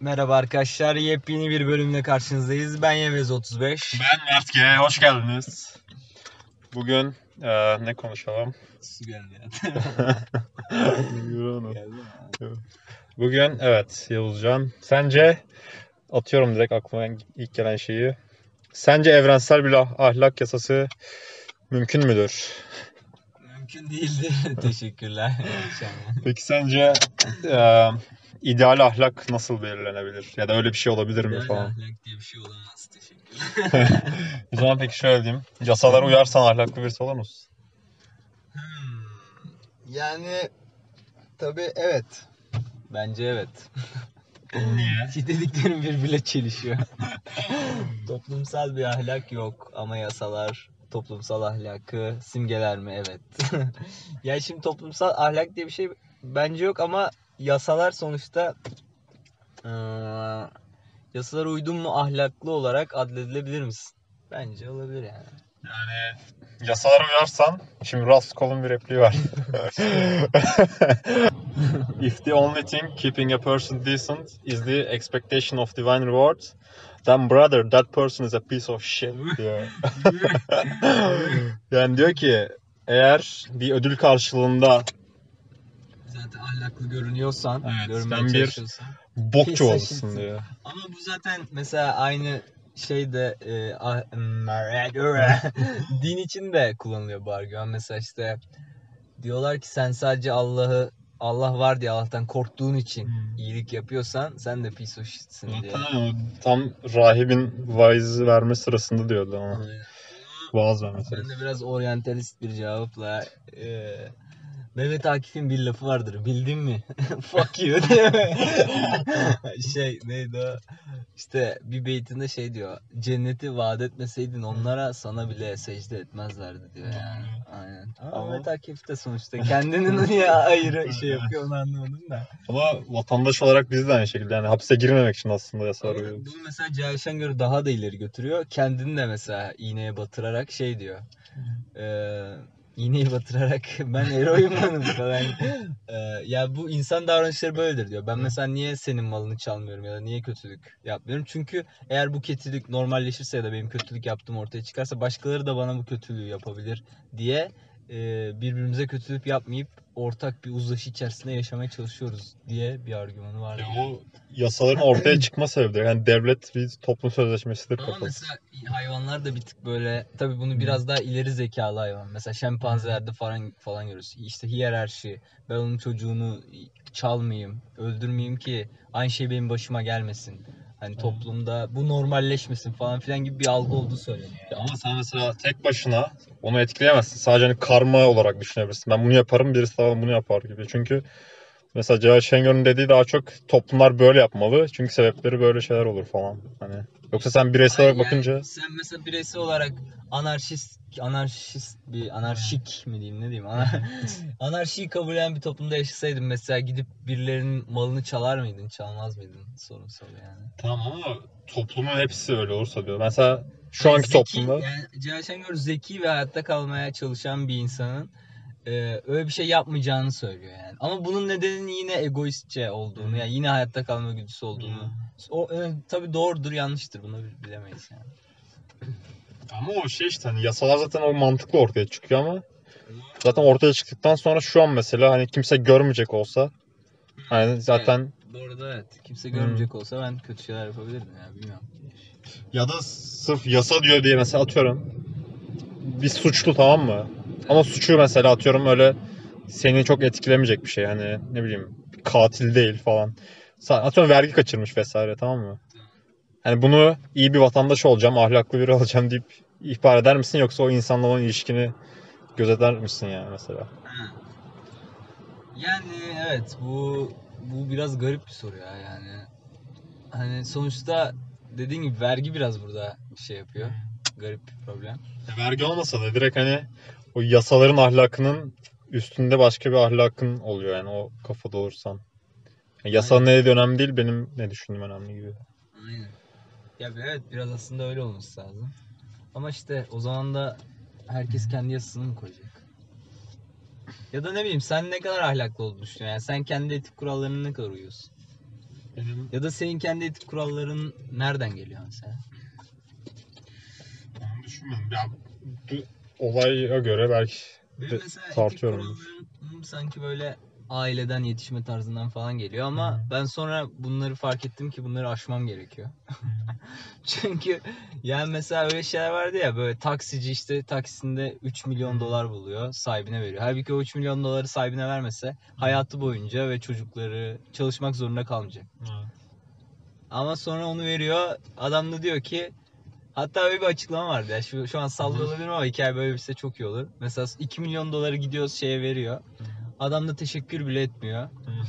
Merhaba arkadaşlar, yepyeni bir bölümle karşınızdayız. Ben Yevez 35. Ben Mert G. Hoş geldiniz. Bugün e, ne konuşalım? Su geldi Bugün evet Yavuzcan. Sence atıyorum direkt aklıma ilk gelen şeyi. Sence evrensel bir ah- ahlak yasası mümkün müdür? Mümkün değildi. Teşekkürler. Peki sence e, ideal ahlak nasıl belirlenebilir? Ya da öyle bir şey olabilir mi Yani falan? ahlak diye bir şey olamaz. Teşekkürler. O zaman peki şöyle diyeyim. Yasalara uyarsan ahlaklı birisi olur musun? Hmm, Yani tabii evet. Bence evet. Niye? Dediklerim birbirle çelişiyor. Toplumsal bir ahlak yok ama yasalar toplumsal ahlakı simgeler mi? Evet. yani şimdi toplumsal ahlak diye bir şey bence yok ama yasalar sonuçta eee yasalara uydun mu ahlaklı olarak adledilebilir misin? Bence olabilir yani. Yani yasalara uyarsan, şimdi Raskol'un bir repliği var. If the only thing keeping a person decent is the expectation of divine reward, then brother, that person is a piece of shit diyor. yani diyor ki eğer bir ödül karşılığında Zaten ahlaklı görünüyorsan, Evet, görünmeye çalışıyorsan. bok shit'sin. diyor. Ama bu zaten mesela aynı şeyde e, ah- din için de kullanılıyor bu argüman. Mesela işte diyorlar ki sen sadece Allah'ı Allah var diye Allah'tan korktuğun için Hmm. iyilik yapıyorsan sen de piece of shit'sin diye. Tam rahibin vaiz verme sırasında diyordu ama. Aynen. Vaaz verme Ben de biraz oryantalist bir cevapla e, Mehmet Akif'in bir lafı vardır. Bildin mi? Fuck you diye. şey neydi o? İşte bir beytinde şey diyor. Cenneti vaat etmeseydin onlara sana bile secde etmezlerdi diyor yani. Aynen. Ama Mehmet Akif de sonuçta kendini niye ayrı şey yapıyor onu anlamadım da. Ama vatandaş olarak biz de aynı şekilde yani hapse girmemek için aslında yasalar uyuyoruz. Bunu mesela Cahil Şengör daha da ileri götürüyor. Kendini de mesela iğneye batırarak şey diyor. Eee iğneyi batırarak ben eroyumlanım falan. Eee, ya bu insan davranışları böyledir diyor. Ben mesela niye senin malını çalmıyorum ya da niye kötülük yapmıyorum? Çünkü eğer bu kötülük normalleşirse ya da benim kötülük yaptığım ortaya çıkarsa başkaları da bana bu kötülüğü yapabilir diye eee, birbirimize kötülük yapmayıp ortak bir uzlaşı içerisinde yaşamaya çalışıyoruz diye bir argümanı var. Ya o yasaların ortaya çıkma sebebidir. Yani devlet bir toplum sözleşmesidir Ama kafası. mesela hayvanlar da bir tık böyle tabii bunu biraz daha ileri zekalı hayvan. Mesela şempanzelerde falan falan görüyoruz. İşte hiyerarşi. Ben onun çocuğunu çalmayayım, öldürmeyeyim ki aynı şey benim başıma gelmesin. Hani toplumda bu normalleşmesin falan filan gibi bir algı olduğu söyleniyor. Ya Ama sen mesela tek başına onu etkileyemezsin. Sadece hani karma olarak düşünebilirsin. Ben bunu yaparım, birisi daha bunu yapar gibi. Çünkü mesela Cahil Şengör'ün dediği daha çok toplumlar böyle yapmalı. Çünkü sebepleri böyle şeyler olur falan. Hani yoksa sen bireysel olarak Yani bakınca sen mesela bireysel olarak anarşist anarşist bir anarşik mi diyeyim ne diyeyim Ana- anarşiyi kabul eden bir toplumda yaşasaydın mesela gidip birilerinin malını çalar mıydın çalmaz mıydın sorunsal yani. tamam ama toplumun hepsi öyle olursa diyor. Mesela şu anki Zeki, toplumda Yani Cihal Şengör zeki ve hayatta kalmaya çalışan bir insanın e, öyle bir şey yapmayacağını söylüyor yani. Ama bunun nedeninin yine egoistçe olduğunu, yani yine hayatta kalma güdüsü olduğunu. O e, tabii doğrudur, yanlıştır bunu bil- bilemeyiz yani. Ama o şey işte hani yasalar zaten o mantıklı ortaya çıkıyor ama zaten ortaya çıktıktan sonra şu an mesela hani kimse görmeyecek olsa hani zaten Bu arada evet, kimse görmeyecek olsa ben kötü şeyler yapabilirdim ya bilmiyorum. ya da sırf yasa diyor diye mesela atıyorum bir suçlu tamam mı? Ama suçu mesela atıyorum öyle seni çok etkilemeyecek bir şey hani ne bileyim katil değil falan. Atıyorum vergi kaçırmış vesaire tamam mı? Hani bunu iyi bir vatandaş olacağım, ahlaklı biri olacağım deyip ihbar eder misin yoksa o insanla olan ilişkini gözeter misin yani mesela? Yani evet bu bu biraz garip bir soru ya yani. Hani sonuçta dediğin gibi vergi biraz burada şey yapıyor. Garip bir problem. Ya vergi olmasa da direkt hani o yasaların ahlakının üstünde başka bir ahlakın oluyor yani o kafada olursan. Yani yasanın ne dediği önemli değil, benim ne düşündüğüm önemli gibi. Aynen. Ya evet biraz aslında öyle olması lazım. Ama işte o zaman da herkes kendi yasasını mı koyacak? Ya da ne bileyim sen ne kadar ahlaklı olduğunu düşünüyorsun? Yani sen kendi etik kurallarına ne kadar uyuyorsun? Benim Ya da senin kendi etik kuralların nereden geliyor mesela? onu düşünmüyorum. Ya bu olaya göre belki de tartıyorum. sanki böyle aileden yetişme tarzından falan geliyor ama Hı. ben sonra bunları fark ettim ki bunları aşmam gerekiyor. Çünkü yani mesela öyle şeyler vardı ya böyle taksici işte taksisinde 3 milyon Hı. dolar buluyor sahibine veriyor. Halbuki o 3 milyon doları sahibine vermese hayatı boyunca ve çocukları çalışmak zorunda kalmayacak. Ama sonra onu veriyor. Adam da diyor ki hatta öyle bir açıklama vardı ya. Şu, şu an olabilirim ama hikaye böyle bir şey çok iyi olur. Mesela 2 milyon doları gidiyor şeye veriyor. Adam da teşekkür bile etmiyor.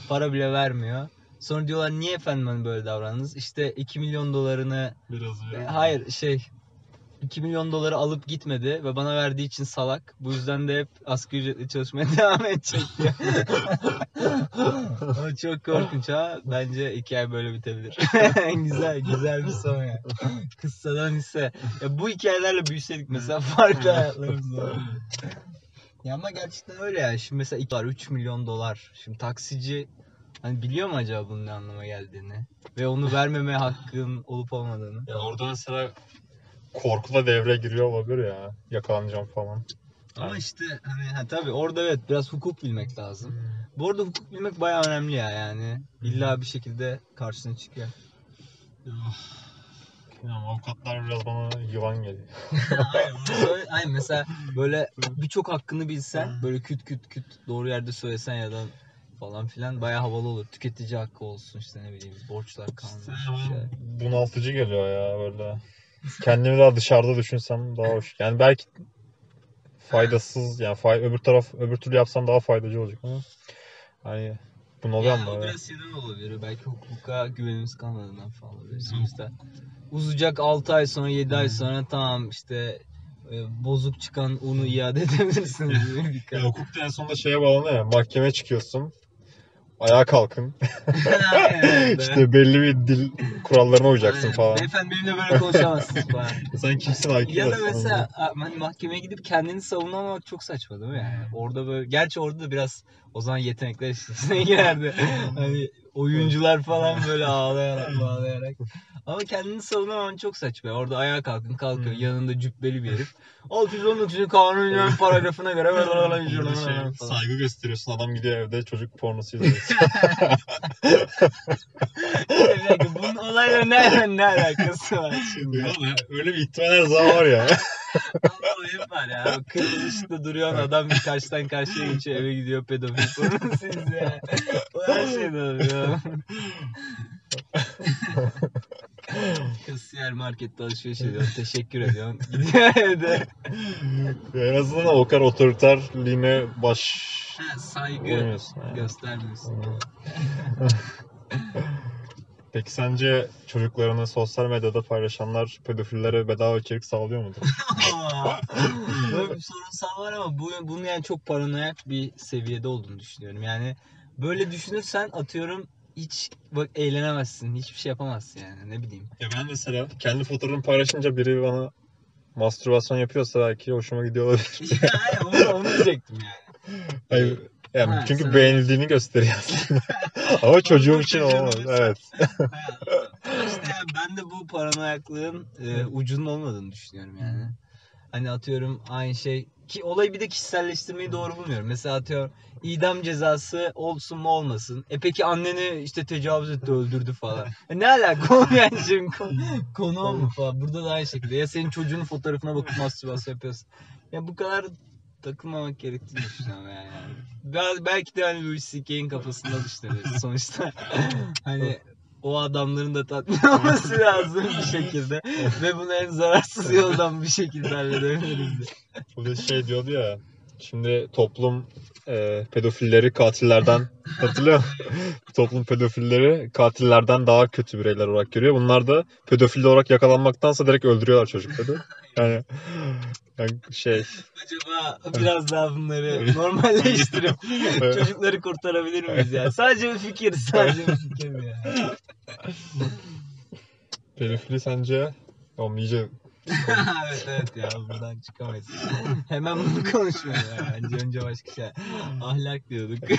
Para bile vermiyor. Sonra diyorlar niye efendim hani böyle davrandınız? İşte 2 milyon dolarını Biraz e, hayır şey 2 milyon doları alıp gitmedi ve bana verdiği için salak. Bu yüzden de hep asgari ücretle çalışmaya devam edecek diyor. Ama çok korkunç ha. Bence hikaye böyle bitebilir. güzel, güzel bir son ya. Kıssadan hisse. Ya bu hikayelerle büyüseydik mesela farklı hayatlarımız olurdu. Ya ama gerçekten öyle ya. Şimdi mesela 2 3 milyon dolar. Şimdi taksici hani biliyor mu acaba bunun ne anlama geldiğini? Ve onu vermeme hakkın olup olmadığını. Ya orada mesela korku da devreye giriyor olabilir ya. Yakalanacağım falan. Ama işte hani ha, tabii orada evet biraz hukuk bilmek lazım. Bu arada hukuk bilmek bayağı önemli ya yani. İlla bir şekilde karşına çıkıyor. Yani avukatlar biraz bana yılan geliyor. Bunu söyle- aynen mesela böyle birçok hakkını bilsen böyle küt küt küt doğru yerde söylesen ya da falan filan bayağı havalı olur. Tüketici hakkı olsun işte ne bileyim borçlar kanunu. şey. Bunaltıcı geliyor ya böyle. Kendimi daha dışarıda düşünsem daha hoş. Yani belki faydasız yani fay öbür taraf öbür türlü yapsam daha faydacı olacak ama hani bunalıyor Ya, ama o ya. biraz şeyden olabilir. Belki hukuka güvenimiz kalmadığından falan olabilir. Sonuçta uzayacak 6 ay sonra 7 ay sonra tamam işte e, bozuk çıkan unu iade edebilirsiniz. gibi bir Ya karar. hukukta en sonunda şeye bağlanıyor ya mahkemeye çıkıyorsun. Ayağa kalkın. Aynen. işte belli bir dil kurallarına uyacaksın Aynen. falan. Beyefendi benimle böyle konuşamazsınız falan. Sen kimsin IQ ya da mesela hani mahkemeye gidip kendini savunamamak çok saçma değil mi yani? Orada böyle gerçi orada da biraz o zaman yetenekler işine girerdi. hani oyuncular falan böyle ağlayarak ağlayarak. Ama kendini savunamaman çok saçma. Orada ayağa kalkın kalkıyor. Hmm. Yanında cübbeli bir herif. 619. kanun paragrafına göre Orada şey, saygı gösteriyorsun adam gidiyor evde çocuk pornosu izliyor. Bunun olayla ne, ne alakası var şimdi? Yani öyle bir ihtimal her zaman var ya. Ama var ya. Kırmızı ışıkta duruyor adam karşıdan karşıya geçiyor eve gidiyor pedofil pornosu izliyor. O her şeyde oluyor. Kasiyer markette alışveriş ediyor. Teşekkür ediyorum. Gidiyor evde. en azından o kadar otoriterliğine baş Ha, saygı koymuyorsun. yani. göstermiyorsun. Peki sence çocuklarını sosyal medyada paylaşanlar pedofillere bedava içerik sağlıyor mudur? Böyle bir sorunsal var ama bu, bunun yani çok paranoyak bir seviyede olduğunu düşünüyorum. Yani böyle düşünürsen atıyorum hiç bak eğlenemezsin. Hiçbir şey yapamazsın yani ne bileyim. ya ben mesela kendi fotoğrafımı paylaşınca biri bana mastürbasyon yapıyorsa belki hoşuma gidiyor olabilir. yani onu, onu diyecektim yani. Hayır, yani Ha, çünkü sen- beğenildiğini gösteriyor aslında. Ama çocuğum için olmaz. Evet. işte yani ben de bu paranoyaklığın e, ucunun olmadığını düşünüyorum yani. Hani atıyorum aynı şey ki olayı bir de kişiselleştirmeyi doğru bulmuyorum. Mesela atıyorum idam cezası olsun mu olmasın. E peki anneni işte tecavüz etti öldürdü falan. E ne alaka o yani şimdi konu, mu falan. Burada da aynı şekilde. Ya senin çocuğunun fotoğrafına bakıp mastürbasyon yapıyorsun. Ya bu kadar takılmamak gerektiğini düşünüyorum yani. Biraz, belki de hani Louis C.K.'in kafasında düşünüyoruz sonuçta. hani o adamların da tatmin olması lazım bir şekilde. Ve bunu en zararsız yoldan bir şekilde halledebiliriz. Bu da şey diyordu ya. Şimdi toplum e, pedofilleri katillerden hatırlıyor musun? toplum pedofilleri katillerden daha kötü bireyler olarak görüyor. Bunlar da pedofil olarak yakalanmaktansa direkt öldürüyorlar çocukları. Yani, yani şey Acaba biraz daha bunları normalleştirip çocukları kurtarabilir miyiz ya? Sadece bir fikir, sadece bir fikir ya. pedofili sence Oğlum iyice evet evet ya buradan çıkamayız. Hemen bunu konuşmayalım ya. Bence önce başka şey. Ahlak diyorduk.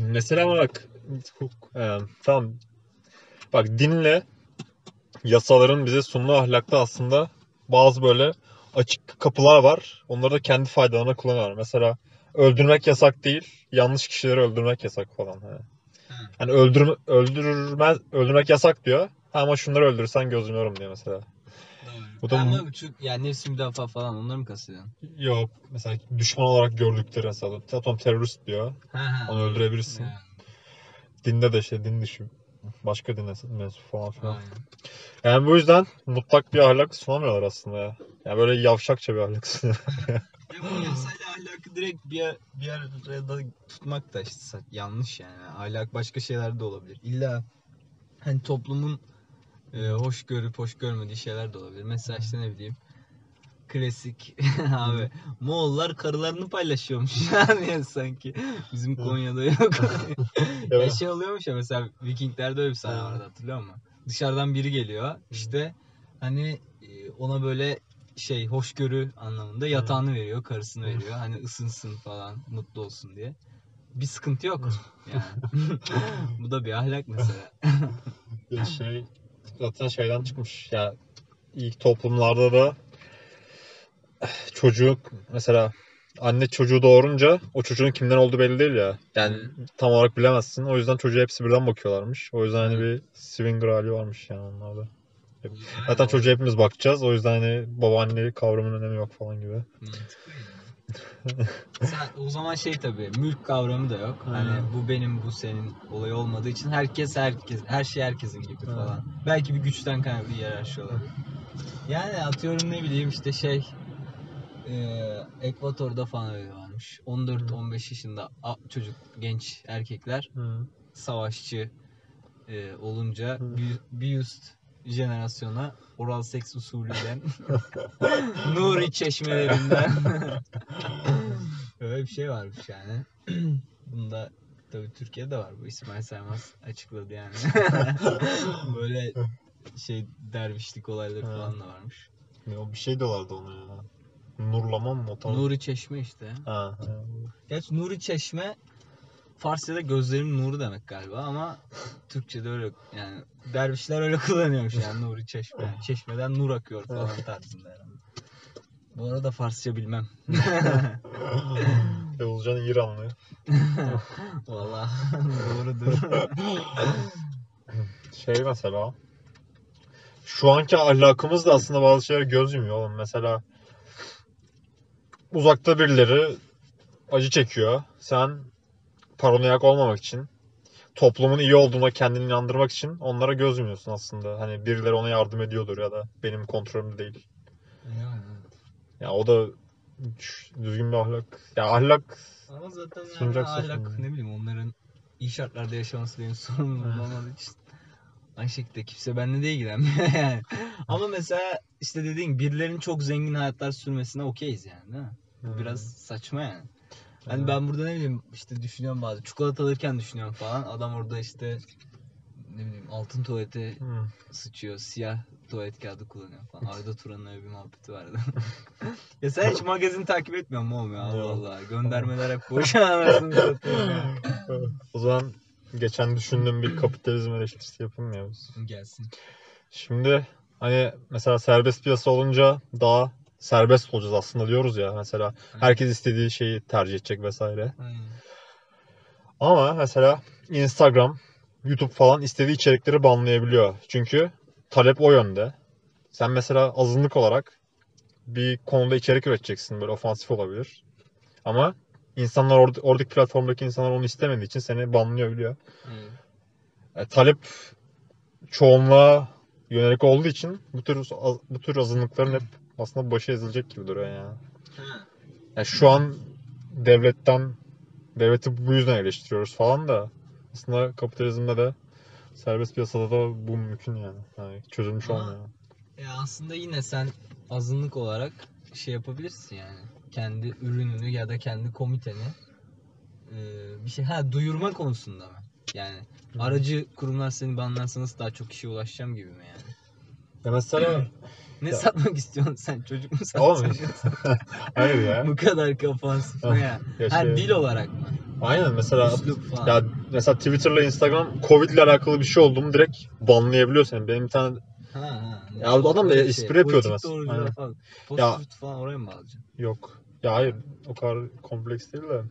Mesela bak Ee, tamam. Bak dinle yasaların bize sunduğu ahlakta aslında bazı böyle açık kapılar var. Onları da kendi faydalarına kullanıyorlar. Mesela öldürmek yasak değil, yanlış kişileri öldürmek yasak falan. Hani, hani öldürme, öldürmez, öldürmek yasak diyor. Ama şunları öldürürsen gözüm yorum diyor mesela. Bu da- Ama bu çok yani nefsi müdafaa falan onları mı kastediyorsun? Yok mesela düşman olarak gördükleri mesela atom terörist diyor. Ha ha. Onu öldürebilirsin. Yani, Dinde de işte din dışı başka dine mensup falan filan. aynen. Yani bu yüzden mutlak bir ahlak sunamıyorlar aslında ya. Yani böyle yavşakça bir ahlak sunuyor. Ya bu yasayla ahlakı direkt bir, bir arada tutmak da işte yanlış yani. Ahlak başka şeyler de olabilir. İlla hani toplumun e, hoş görüp hoş görmediği şeyler de olabilir. Mesela işte ne bileyim klasik abi Moğollar karılarını paylaşıyormuş yani sanki bizim Konya'da yok. ya şey oluyormuş ya mesela Vikinglerde öyle bir sahne vardı hatırlıyor musun? Dışarıdan biri geliyor işte hani e, ona böyle şey hoşgörü anlamında yatağını veriyor, karısını veriyor. Hani ısınsın falan, mutlu olsun diye. Bir sıkıntı yok yani. Bu da bir ahlak mesela. Şey zaten şeyden çıkmış ya ilk toplumlarda da çocuk mesela anne çocuğu doğurunca o çocuğun kimden olduğu belli değil ya. Yani tam olarak bilemezsin. O yüzden çocuğa hepsi birden bakıyorlarmış. O yüzden hani bir swinger hali varmış yani onlarda. Zaten çocuğa hepimiz bakacağız. O yüzden hani babaanne kavramının önemi yok falan gibi. Sen, o zaman şey tabii mülk kavramı da yok. Hani bu benim bu senin olayı olmadığı için herkes herkes her şey herkesin gibi falan. Belki bir güçten kaynaklı hiyerarşi olabilir. Yani atıyorum ne bileyim işte şey eee Ekvator'da falan öyle varmış. 14-15 yaşında çocuk genç erkekler savaşçı e, olunca bir, bir üst jenerasyona oral seks usulüyle Nuri çeşmelerinden öyle bir şey varmış yani. Bunda tabii Türkiye'de var bu İsmail Saymaz açıkladı yani. Böyle şey dervişlik olayları falan da varmış. O bir şey diyorlardı ona ya. Nurlama mı? Nuri Çeşme işte. Ha, ha. Gerçi Nuri Çeşme Farsça'da gözlerin nuru demek galiba ama Türkçe'de öyle yani dervişler öyle kullanıyormuş yani Nuri Çeşme. Çeşmeden nur akıyor falan tarzında herhalde. Bu arada Farsça bilmem. Yavuzcan İranlı. Valla doğrudur. Şey mesela şu anki ahlakımız da aslında bazı şeyler göz yumuyor oğlum. Mesela uzakta birileri acı çekiyor. Sen paranoyak olmamak için toplumun iyi olduğuna kendini inandırmak için onlara göz yumuyorsun aslında. Hani birileri ona yardım ediyordur ya da benim kontrolümde değil. yani. Ya o da düzgün bir ahlak. Ya ahlak Ama zaten yani ahlak şimdi. ne bileyim onların iyi şartlarda yaşaması benim sorunum olmadığı için. Aynı şekilde kimse benimle de ilgilenmiyor yani. Ama mesela işte dediğin birilerinin çok zengin hayatlar sürmesine okeyiz yani değil mi? Bu biraz saçma yani. Hani ben burada ne bileyim işte düşünüyorum bazı çikolata alırken düşünüyorum falan. Adam orada işte ne bileyim altın tuvalete Hı. sıçıyor. Siyah tuvalet kağıdı kullanıyor falan. Arada Turan'ın öyle bir muhabbeti vardı. ya sen hiç magazin takip etmiyor mu oğlum ya? Allah Yok. Allah. Göndermeler hep boş anasını ya. O zaman geçen düşündüğüm bir kapitalizm eleştirisi yapayım mı ya biz? Gelsin. Şimdi hani mesela serbest piyasa olunca daha serbest olacağız aslında diyoruz ya mesela herkes istediği şeyi tercih edecek vesaire. Aynen. Ama mesela Instagram, YouTube falan istediği içerikleri banlayabiliyor. Çünkü talep o yönde. Sen mesela azınlık olarak bir konuda içerik üreteceksin böyle ofansif olabilir. Ama insanlar orada, oradaki platformdaki insanlar onu istemediği için seni banlıyor biliyor. E, talep çoğunluğa yönelik olduğu için bu tür bu tür azınlıkların hep aslında başı ezilecek gibi duruyor yani. Ha. Yani şu an devletten devleti bu yüzden eleştiriyoruz falan da aslında kapitalizmde de serbest piyasada da bu mümkün yani. yani çözülmüş Ama- olmuyor. Ya aslında yine sen azınlık olarak şey yapabilirsin yani. Kendi ürününü ya da kendi komiteni e, bir şey ha duyurma konusunda mı? Yani aracı kurumlar seni banlarsa nasıl daha çok kişiye ulaşacağım gibi mi yani? Ya mesela Ne Ya- satmak istiyorsun sen? Çocuk mu Oğlum, satacaksın? hayır ya. Bu kadar kafan sıkma ya. Ya Ha şey- dil olarak mı? Aynen mesela ya mesela Twitter'la Instagram Covid ile alakalı bir şey oldu mu direkt banlayabiliyor seni. Benim bir tane Ha, ha. Ya adam da Öyle espri yapıyordu mesela. Aynen. Falan. Ya- Post falan oraya mı alacaksın? yok. Ya hayır o kadar kompleks değil de.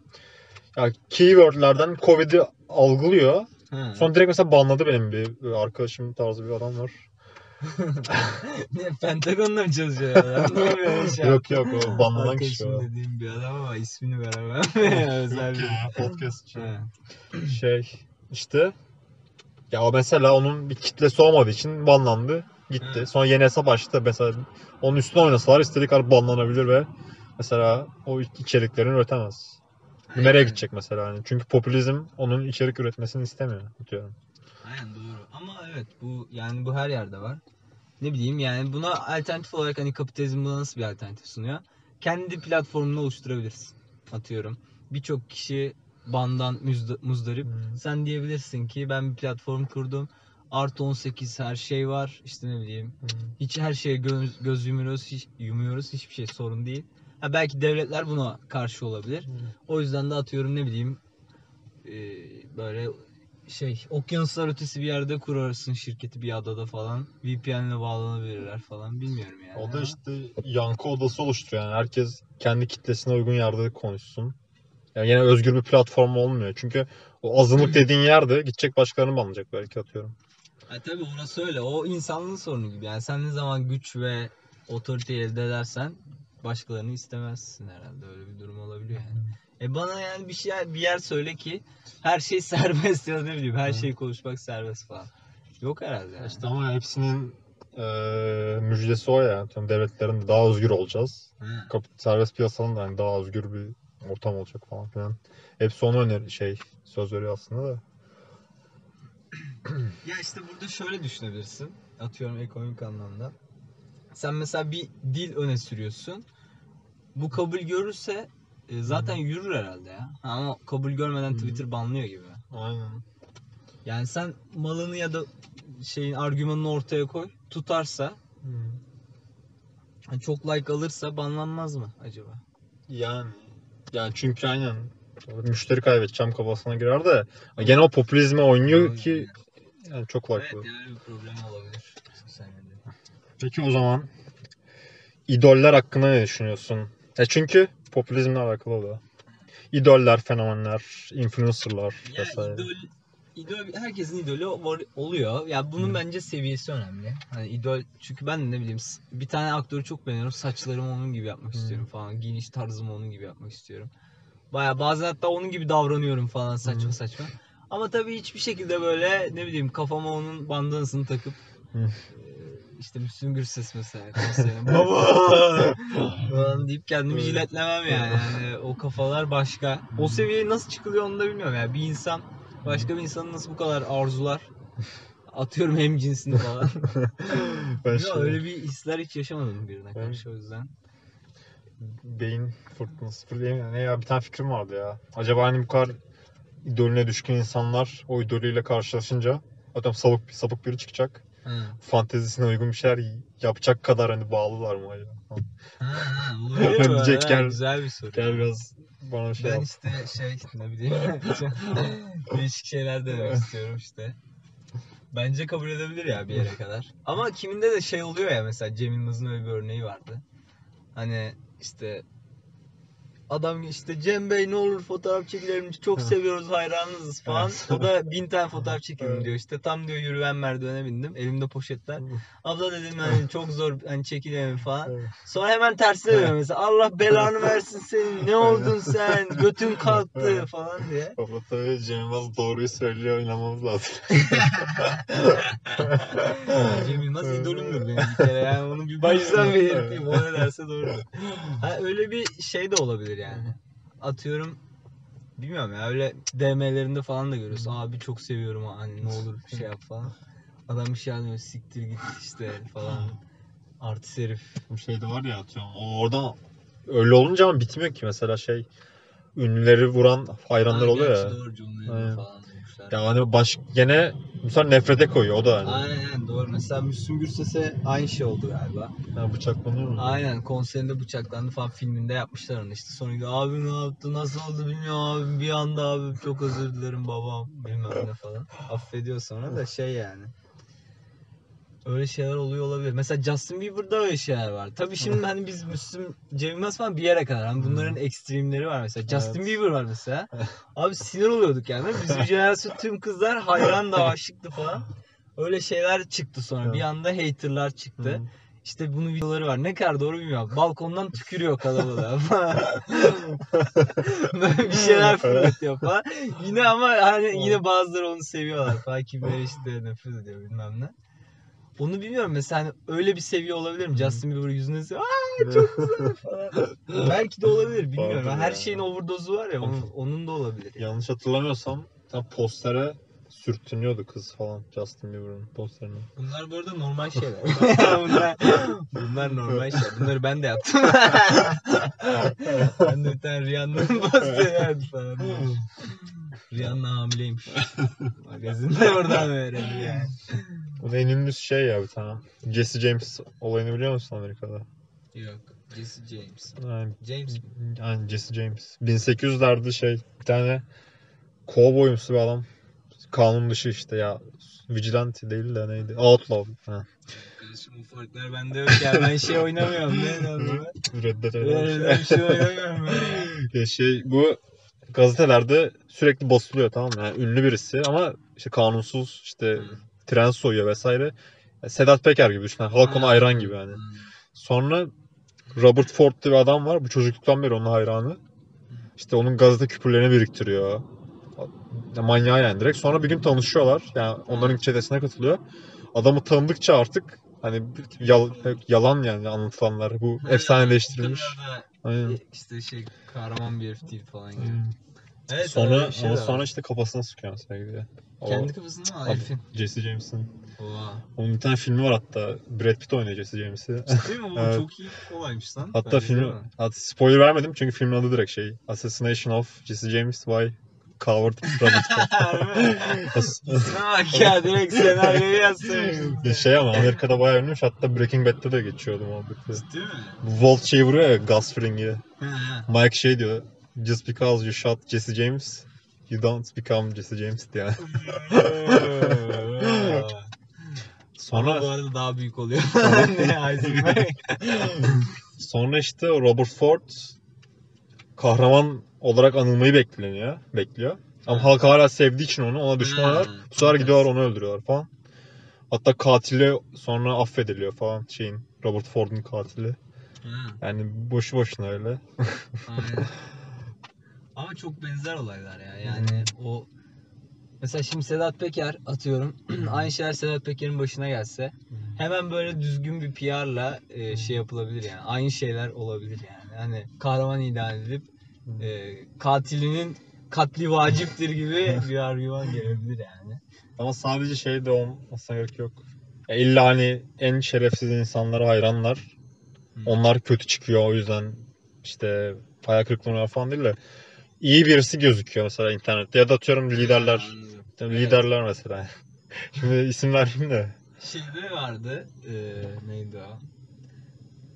Ya keywordlerden Covid'i algılıyor. Ha. Sonra direkt mesela banladı benim bir, bir arkadaşım tarzı bir adam var. ne Pentagon'da mı çalışıyor adam? Niye şey yok yok o banlanan kişi o. dediğim bir adam ama ismini veremem. Özel bir... podcast için. Ha. Şey işte ya o mesela onun bir kitlesi olmadığı için banlandı. Gitti. Evet. Sonra yeni hesap açtı. Mesela onun üstüne oynasalar istediği kadar banlanabilir ve mesela o içeriklerini üretemez. Nereye Aynen. gidecek mesela? Yani çünkü popülizm onun içerik üretmesini istemiyor. Diyorum. Aynen doğru. Ama evet bu yani bu her yerde var. Ne bileyim yani buna alternatif olarak hani kapitalizm buna nasıl bir alternatif sunuyor? Kendi platformunu oluşturabilirsin. Atıyorum. Birçok kişi bandan müzda- muzdarip. Hmm. Sen diyebilirsin ki ben bir platform kurdum. Artı 18 her şey var. İşte ne bileyim. Hiç her şeye göz, göz yumuyoruz, hiç, yumuyoruz. Hiçbir şey sorun değil. Ha belki devletler buna karşı olabilir. O yüzden de atıyorum ne bileyim e, böyle şey okyanuslar ötesi bir yerde kurarsın şirketi bir adada falan. VPN'le bağlanabilirler falan bilmiyorum yani. O da işte yankı odası oluşturuyor yani. Herkes kendi kitlesine uygun yerde konuşsun. Yani yine özgür bir platform olmuyor. Çünkü o azınlık dediğin yerde gidecek başkalarını banlayacak belki atıyorum. Ha, tabii orası öyle. O insanlığın sorunu gibi. Yani sen ne zaman güç ve otoriteyi elde edersen başkalarını istemezsin herhalde. Öyle bir durum olabiliyor yani. E bana yani bir şey bir yer söyle ki her şey serbest ya ne bileyim her şeyi konuşmak serbest falan. Yok herhalde yani. İşte ama hepsinin eee müjdesi o ya. Atıyorum devletlerin de daha özgür olacağız. Kap- serbest piyasanın da hani daha özgür bir ortam olacak falan filan. Hepsi onu öner şey söz veriyor aslında da. Ya işte burada şöyle düşünebilirsin. Atıyorum ekonomik anlamda. Sen mesela bir dil öne sürüyorsun. Bu kabul görürse e, zaten yürür herhalde ya. Ama kabul görmeden. Twitter banlıyor gibi. Aynen. Yani sen malını ya da şeyin argümanını ortaya koy. Tutarsa, hani çok like alırsa banlanmaz mı acaba? Yani yani çünkü aynen müşteri kaybedeceğim kafasına girer de gene o popülizme oynuyor ki yani çok Evet farklı. yani bir problem olabilir. Peki o zaman idoller hakkında ne düşünüyorsun? Ya çünkü popülizmle alakalı o da. İdoller, fenomenler, influencerlar Ya vesaire. idol, idol herkesin idolü var- oluyor. Ya bunun Hı. bence seviyesi önemli. Hani idol çünkü ben de ne bileyim bir tane aktörü çok beğeniyorum. Saçlarımı onun gibi yapmak Hı. istiyorum falan. Giyiniş tarzımı onun gibi yapmak istiyorum. Baya bazen hatta onun gibi davranıyorum falan saçma Hı. saçma. Ama tabii hiçbir şekilde böyle ne bileyim kafama onun bandanasını takıp e, işte Müslüm Gürses mesela konserine baba falan deyip kendimi jiletlemem yani. yani. O kafalar başka. O seviyeye nasıl çıkılıyor onu da bilmiyorum yani. Bir insan başka bir insanı nasıl bu kadar arzular? Atıyorum hem cinsini falan. Ya öyle bir hisler hiç yaşamadım birine karşı o yüzden. beyin fırtınası mi? Ne ya bir tane fikrim vardı ya. Acaba hani bu kadar idolüne düşkün insanlar o idolüyle karşılaşınca adam sapık, sapık biri çıkacak. Ha. Fantezisine uygun bir şeyler yapacak kadar hani bağlılar mı acaba? Ha, mi? Diyecek Ha, gel- Güzel bir soru. Gel biraz bana şey Ben yap. işte şey ne bileyim değişik şeyler denemek istiyorum işte. Bence kabul edebilir ya bir yere kadar. Ama kiminde de şey oluyor ya mesela Cem Yılmaz'ın öyle bir örneği vardı. Hani işte adam işte Cem Bey ne olur fotoğraf çekilelim çok seviyoruz hayranınızız falan. O da bin tane fotoğraf çekelim diyor. İşte tam diyor yürüyen merdivene bindim. Elimde poşetler. Abla dedim hani çok zor hani çekilemem falan. Sonra hemen tersine dönüyor mesela. Allah belanı versin senin. Ne oldun sen? Götün kalktı falan diye. Baba tabii Cem Yılmaz doğruyu söylüyor inanmamız lazım. Cem Yılmaz idolümdür benim bir kere. Yani onu bir baştan belirteyim. O ne derse doğru. Ha, öyle bir şey de olabilir yani. Atıyorum bilmiyorum ya öyle DM'lerinde falan da görüyorsun. Abi çok seviyorum ha, hani ne olur bir şey yap falan. Adam bir şey anlıyor siktir git işte falan. Artist herif. Bu şey de var ya atıyorum. O oradan öyle olunca ama bitmiyor ki mesela şey ünlüleri vuran hayranlar Ha, oluyor gerçi ya. Doğru cümleleri Aynen. falan demişler. Ya hani baş gene Bu sefer nefrete koyuyor o da hani. Aynen doğru. Mesela Müslüm Gürses'e aynı şey oldu galiba. Ha, bıçaklanıyor mu? Aynen konserinde bıçaklandı falan filminde yapmışlar onu işte. Sonra gidiyor abi ne yaptı nasıl oldu bilmiyorum abi bir anda abi çok özür dilerim babam bilmem ne falan. Affediyor sonra da şey yani. Öyle şeyler oluyor olabilir. Mesela Justin Bieber'da öyle şeyler var. Tabii şimdi hani biz Müslüm Cem Yılmaz falan bir yere kadar. Hani bunların ekstremleri var mesela. Justin Evet. Bieber var mesela. Abi sinir oluyorduk yani. Bizim jenerasyon tüm kızlar hayran da aşıktı falan. Öyle şeyler çıktı sonra. Bir anda haterlar çıktı. Hı. İşte bunun videoları var. Ne kadar doğru bilmiyorum. Balkondan tükürüyor kalabalığa bir şeyler fırlatıyor falan. Yine ama hani yine bazıları onu seviyorlar falan. Kimleri işte nefret ediyor bilmem ne. Onu bilmiyorum mesela hani öyle bir seviye olabilir mi? Justin Bieber yüzüne Aa çok güzel falan. Belki de olabilir bilmiyorum. Vardır Her ya. şeyin overdose'u var ya onun, onun da olabilir. Yanlış hatırlamıyorsam tam postere sürtünüyordu kız falan Justin Bieber'ın posterine. Bunlar bu arada normal şeyler. bunlar, bunlar normal şeyler. Bunları ben de yaptım. ben de bir tane Rihanna'nın posteri falan. Rihanna hamileymiş. Magazinde oradan öğrendim yani. O da en ünlü şey ya bir tane. Jesse James olayını biliyor musun Amerika'da? Yok. Jesse James. Yani, James mi? yani Jesse James. 1800'lerde şey bir tane kovboyumsu bir adam. Kanun dışı işte ya. Vigilante değil de neydi? Outlaw. Ha. Kardeşim bu farklar bende yok ya. Ben şey oynamıyorum. Ne anlamı? Red Dead Redemption. bir şey oynamıyorum. ben. Ya şey bu gazetelerde sürekli basılıyor tamam mı? Yani ünlü birisi ama işte kanunsuz işte tren soyuyor vesaire. Ya Sedat Peker gibi düşün. Yani Halk ona hayran gibi yani. Hmm. Sonra Robert Ford diye bir adam var. Bu çocukluktan beri onun hayranı. İşte onun gazete küpürlerini biriktiriyor. Ya manyağı yani direkt. Sonra bir gün tanışıyorlar. Yani onların çetesine katılıyor. Adamı tanıdıkça artık hani yal- yalan yani anlatılanlar. Bu efsaneleştirilmiş. Aynen. İşte şey kahraman bir herif değil falan gibi. Evet, Sonra şey ama sonra işte kafasına sıkıyor mesela gidiyor. Kendi kafasını mı herifin? Jesse James'in. Oha. Onun bir tane filmi var hatta. Brad Pitt oynuyor Jesse James'i. Değil mi? Evet. çok iyi olaymış lan. Hatta filmi, hatta spoiler vermedim çünkü filmin adı direkt şey. Assassination of Jesse James by İsme bak ya direkt senaryoyu yazsaymışsın. Ya şey ama Amerika'da bayağı ünlüymüş. Hatta Breaking Bad'de de geçiyordu muhabbeti. Değil mi? Walt şey vuruyor ya Gus Fring'i. Mike şey diyor. Just because you shot Jesse James, you don't become Jesse James diye. Sonra Sonra bu arada daha büyük oluyor. Sonra işte Robert Ford kahraman olarak anılmayı bekleniyor, bekliyor. Ama halk hala sevdiği için onu ona düşmanlar. Hmm. Bu sefer gidiyorlar onu öldürüyorlar falan. Hatta katili sonra affediliyor falan şeyin Robert Ford'un katili. Ha, Yani boşu boşuna öyle. aynen. Ama çok benzer olaylar ya. Yani o mesela şimdi Sedat Peker atıyorum. aynı şeyler Sedat Peker'in başına gelse hemen böyle düzgün bir PR'la e, şey yapılabilir yani. Aynı şeyler olabilir yani. Hani kahraman ilan edilip e, katilinin katli vaciptir gibi bir argüman gelebilir yani. Ama sadece şey de olmasına gerek yok. Ya illa hani en şerefsiz insanlara hayranlar. Hı. Onlar kötü çıkıyor o yüzden işte hayal kırıklığına falan değil de iyi birisi gözüküyor mesela internette ya da atıyorum liderler. Tabii Liderler mesela. Şimdi isim vermeyeyim de. Şeyde vardı. E, neydi o?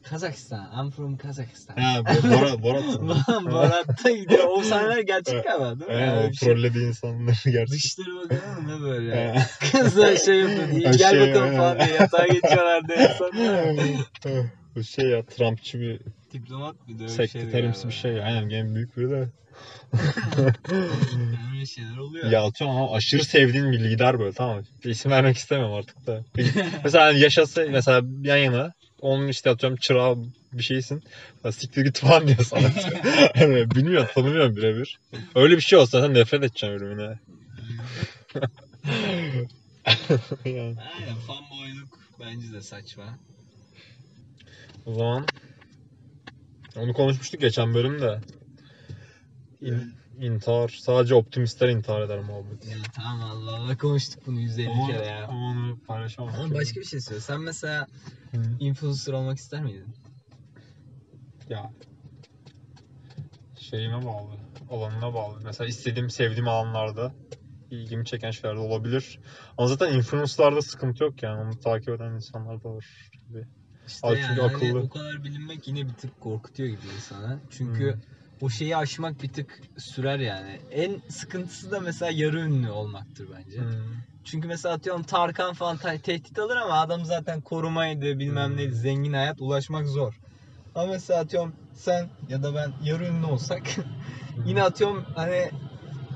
Kazakistan. I'm from Kazakhstan. Ha, Borat, Borat. Borat'ta gidiyor. O sahneler gerçek galiba değil mi? Evet, Öyle o şey. trollediği insanları gerçek. Dışları bakalım ne böyle. Kızlar şey yapıyor. İyi gel şey, bakalım falan diye yatağa geçiyorlardı son. Bu şey ya Trumpçı bir Diplomat bir de öyle sekreterimsi bir şey. Aynen en büyük biri de. Yani öyle şeyler oluyor. Ya atıyorum ama aşırı sevdiğin bir lider böyle tamam mı? İsim vermek istemem artık da. mesela yaşasa mesela yan yana onun işte atıyorum çırağı bir şeysin. Ya siktir git falan diyor sana. hani bilmiyorum tanımıyorum birebir. Öyle bir şey olsa zaten nefret edeceğim ölümüne. yani, Aynen fanboyluk bence de saçma. o zaman onu konuşmuştuk geçen bölümde. İn, intihar. Sadece optimistler intihar eder muhabbet. Ya tamam Allah Allah konuştuk bunu 150 kere ya. Ama onu paylaşamam. Ama başka bir şey söyle. Sen mesela Hı. influencer olmak ister miydin? Ya şeyime bağlı. Alanına bağlı. Mesela istediğim, sevdiğim alanlarda ilgimi çeken şeyler de olabilir. Ama zaten influencer'larda sıkıntı yok yani. Onu takip eden insanlar da var. Gibi. İşte Abi yani çünkü hani akıllı. o kadar bilinmek yine bir tık korkutuyor gibi insana. Çünkü Hmm. O şeyi aşmak bir tık sürer yani. En sıkıntısı da mesela yarı ünlü olmaktır bence. Hmm. Çünkü mesela atıyorum Tarkan falan te- tehdit alır ama adam zaten korumaydı bilmem Hmm. neydi zengin hayat ulaşmak zor. Ama mesela atıyorum sen ya da ben yarı ünlü olsak yine atıyorum hani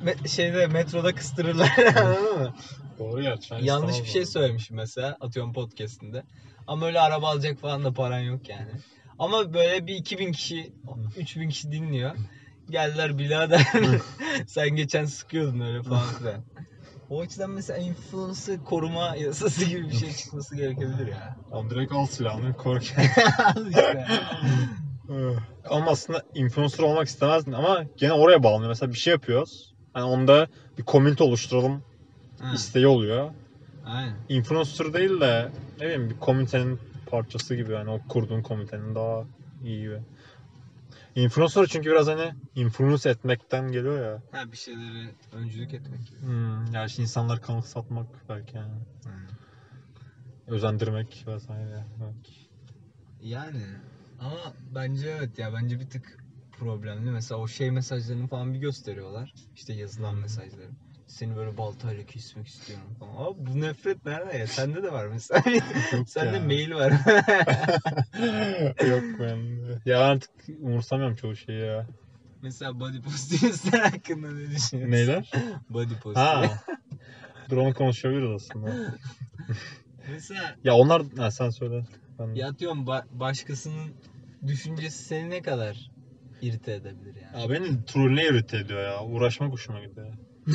me- şeyde metroda kıstırırlar anladın mı? Doğru. Ben Yanlış bir şey söylemişim mesela atıyorum podcast'inde. Ama öyle araba alacak falan da paran yok yani. Ama böyle bir 2000 kişi, 3000 kişi dinliyor. Geldiler birader sen geçen sıkıyordun öyle falan filan. O açıdan mesela influencer koruma yasası gibi bir şey çıkması gerekebilir ya. Tamam direkt al silahını kork. İşte. ama aslında influencer olmak istemezdin ama gene oraya bağlanıyor. Mesela bir şey yapıyoruz. Hani onda bir community oluşturalım Ha, isteği oluyor. Aynen. Influencer değil de ne bileyim bir komitenin parçası gibi yani o kurduğun komitenin daha iyi gibi. Influencer çünkü biraz hani influence etmekten geliyor ya. Ha bir şeyleri öncülük etmek gibi. Hmm, yani işte insanlar kanal satmak belki yani. Özendirmek vesaire. belki. Yani ama bence evet ya bence bir tık problemli. Mesela o şey mesajlarını falan bir gösteriyorlar. İşte yazılan mesajları. Seni böyle baltayla kesmek istiyorum falan. Abi bu nefret nerede ya? Sende de var mesela. Sende ya. mail var. Yok ben de. Ya artık umursamıyorum çoğu şeyi ya. mesela body positivistler hakkında ne düşünüyorsun? Neyler? Body positive. Ha. Dur onu konuşabiliriz aslında. Mesela Ya onlar ha, sen söyle. Ben... ya atıyorum ba- başkasının düşüncesi seni ne kadar irite edebilir yani. Ya beni trollüne irite ediyor ya. Uğraşmak hoşuma gidiyor.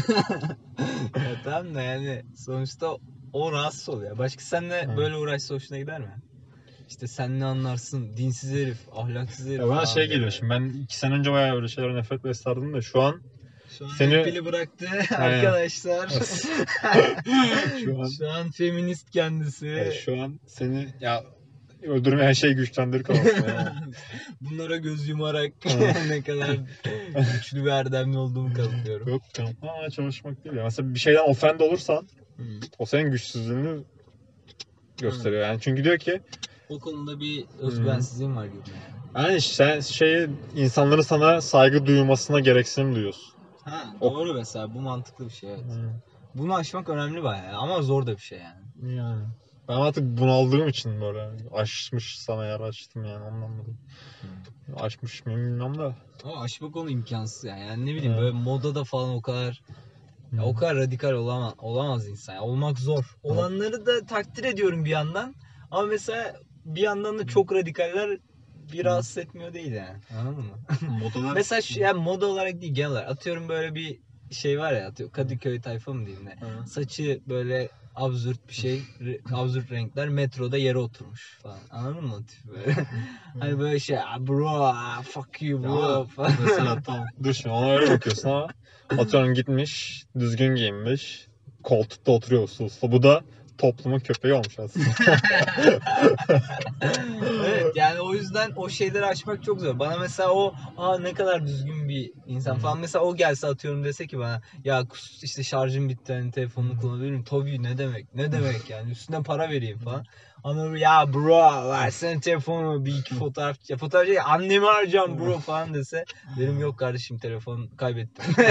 ya tamam da yani sonuçta o rahatsız oluyor. Başka seninle Hı. böyle uğraşsa hoşuna gider mi? İşte sen ne anlarsın? Dinsiz herif, ahlaksız herif. Ya bana şey geliyor şimdi ben iki sene önce bayağı öyle şeylere nefret beslerdim de şu an Şu an Seni- pili bıraktı arkadaşlar. şu an Şu an feminist kendisi. ya şu an seni ya öldürmeyen şey güçlendirir kafasına ya. Bunlara göz yumarak ne kadar güçlü ve erdemli olduğumu kanıtlıyorum. Yok canım. Aa çalışmak değil ya. Mesela bir şeyden offend olursan o senin güçsüzlüğünü gösteriyor. Yani çünkü diyor ki O konuda bir özgüvensizliğim var gibi yani. sen şeyi insanların sana saygı duymasına gereksinim duyuyorsun. Ha, O- doğru mesela bu mantıklı bir şey evet. Bunu aşmak önemli bayağı ama zor da bir şey yani. Yani. Ben artık bunaldığım için böyle aşmış sana yer açtım yani ondan dolayı. Aşmış mıyım bilmiyorum da. Ama aşmak onu imkansız yani. yani ne bileyim Evet. böyle modada falan o kadar ya o kadar radikal olamaz, olamaz insan. ya. olmak zor. Olanları da takdir ediyorum bir yandan. Ama mesela bir yandan da çok radikaller bir rahatsız etmiyor değil yani. Anladın mı? Modalar... mesela şu yani moda olarak değil genel olarak. Atıyorum böyle bir şey var ya atıyorum Kadıköy tayfa mı diyeyim ne? Saçı böyle absürt bir şey, absürt renkler metroda yere oturmuş falan. Anladın mı tipi böyle? hani böyle şey "Ah, bro, ah, fuck you bro falan. Mesela. Dur şimdi ona öyle bakıyorsun ama atıyorum gitmiş, düzgün giyinmiş, koltukta oturuyor uslu uslu. Bu da toplumun köpeği olmuş aslında. evet yani o yüzden o şeyleri aşmak çok zor. Bana mesela o aa ne kadar düzgün bir insan Hı. falan mesela o gelse atıyorum dese ki bana ya işte şarjım bitti hani telefonunu kullanabilir miyim? Tabii ne demek ne demek yani üstüne para vereyim falan. Ama ya bro versene telefonu bir iki fotoğraf ya fotoğraf şey, annemi arayacağım bro falan dese derim yok kardeşim telefon kaybettim.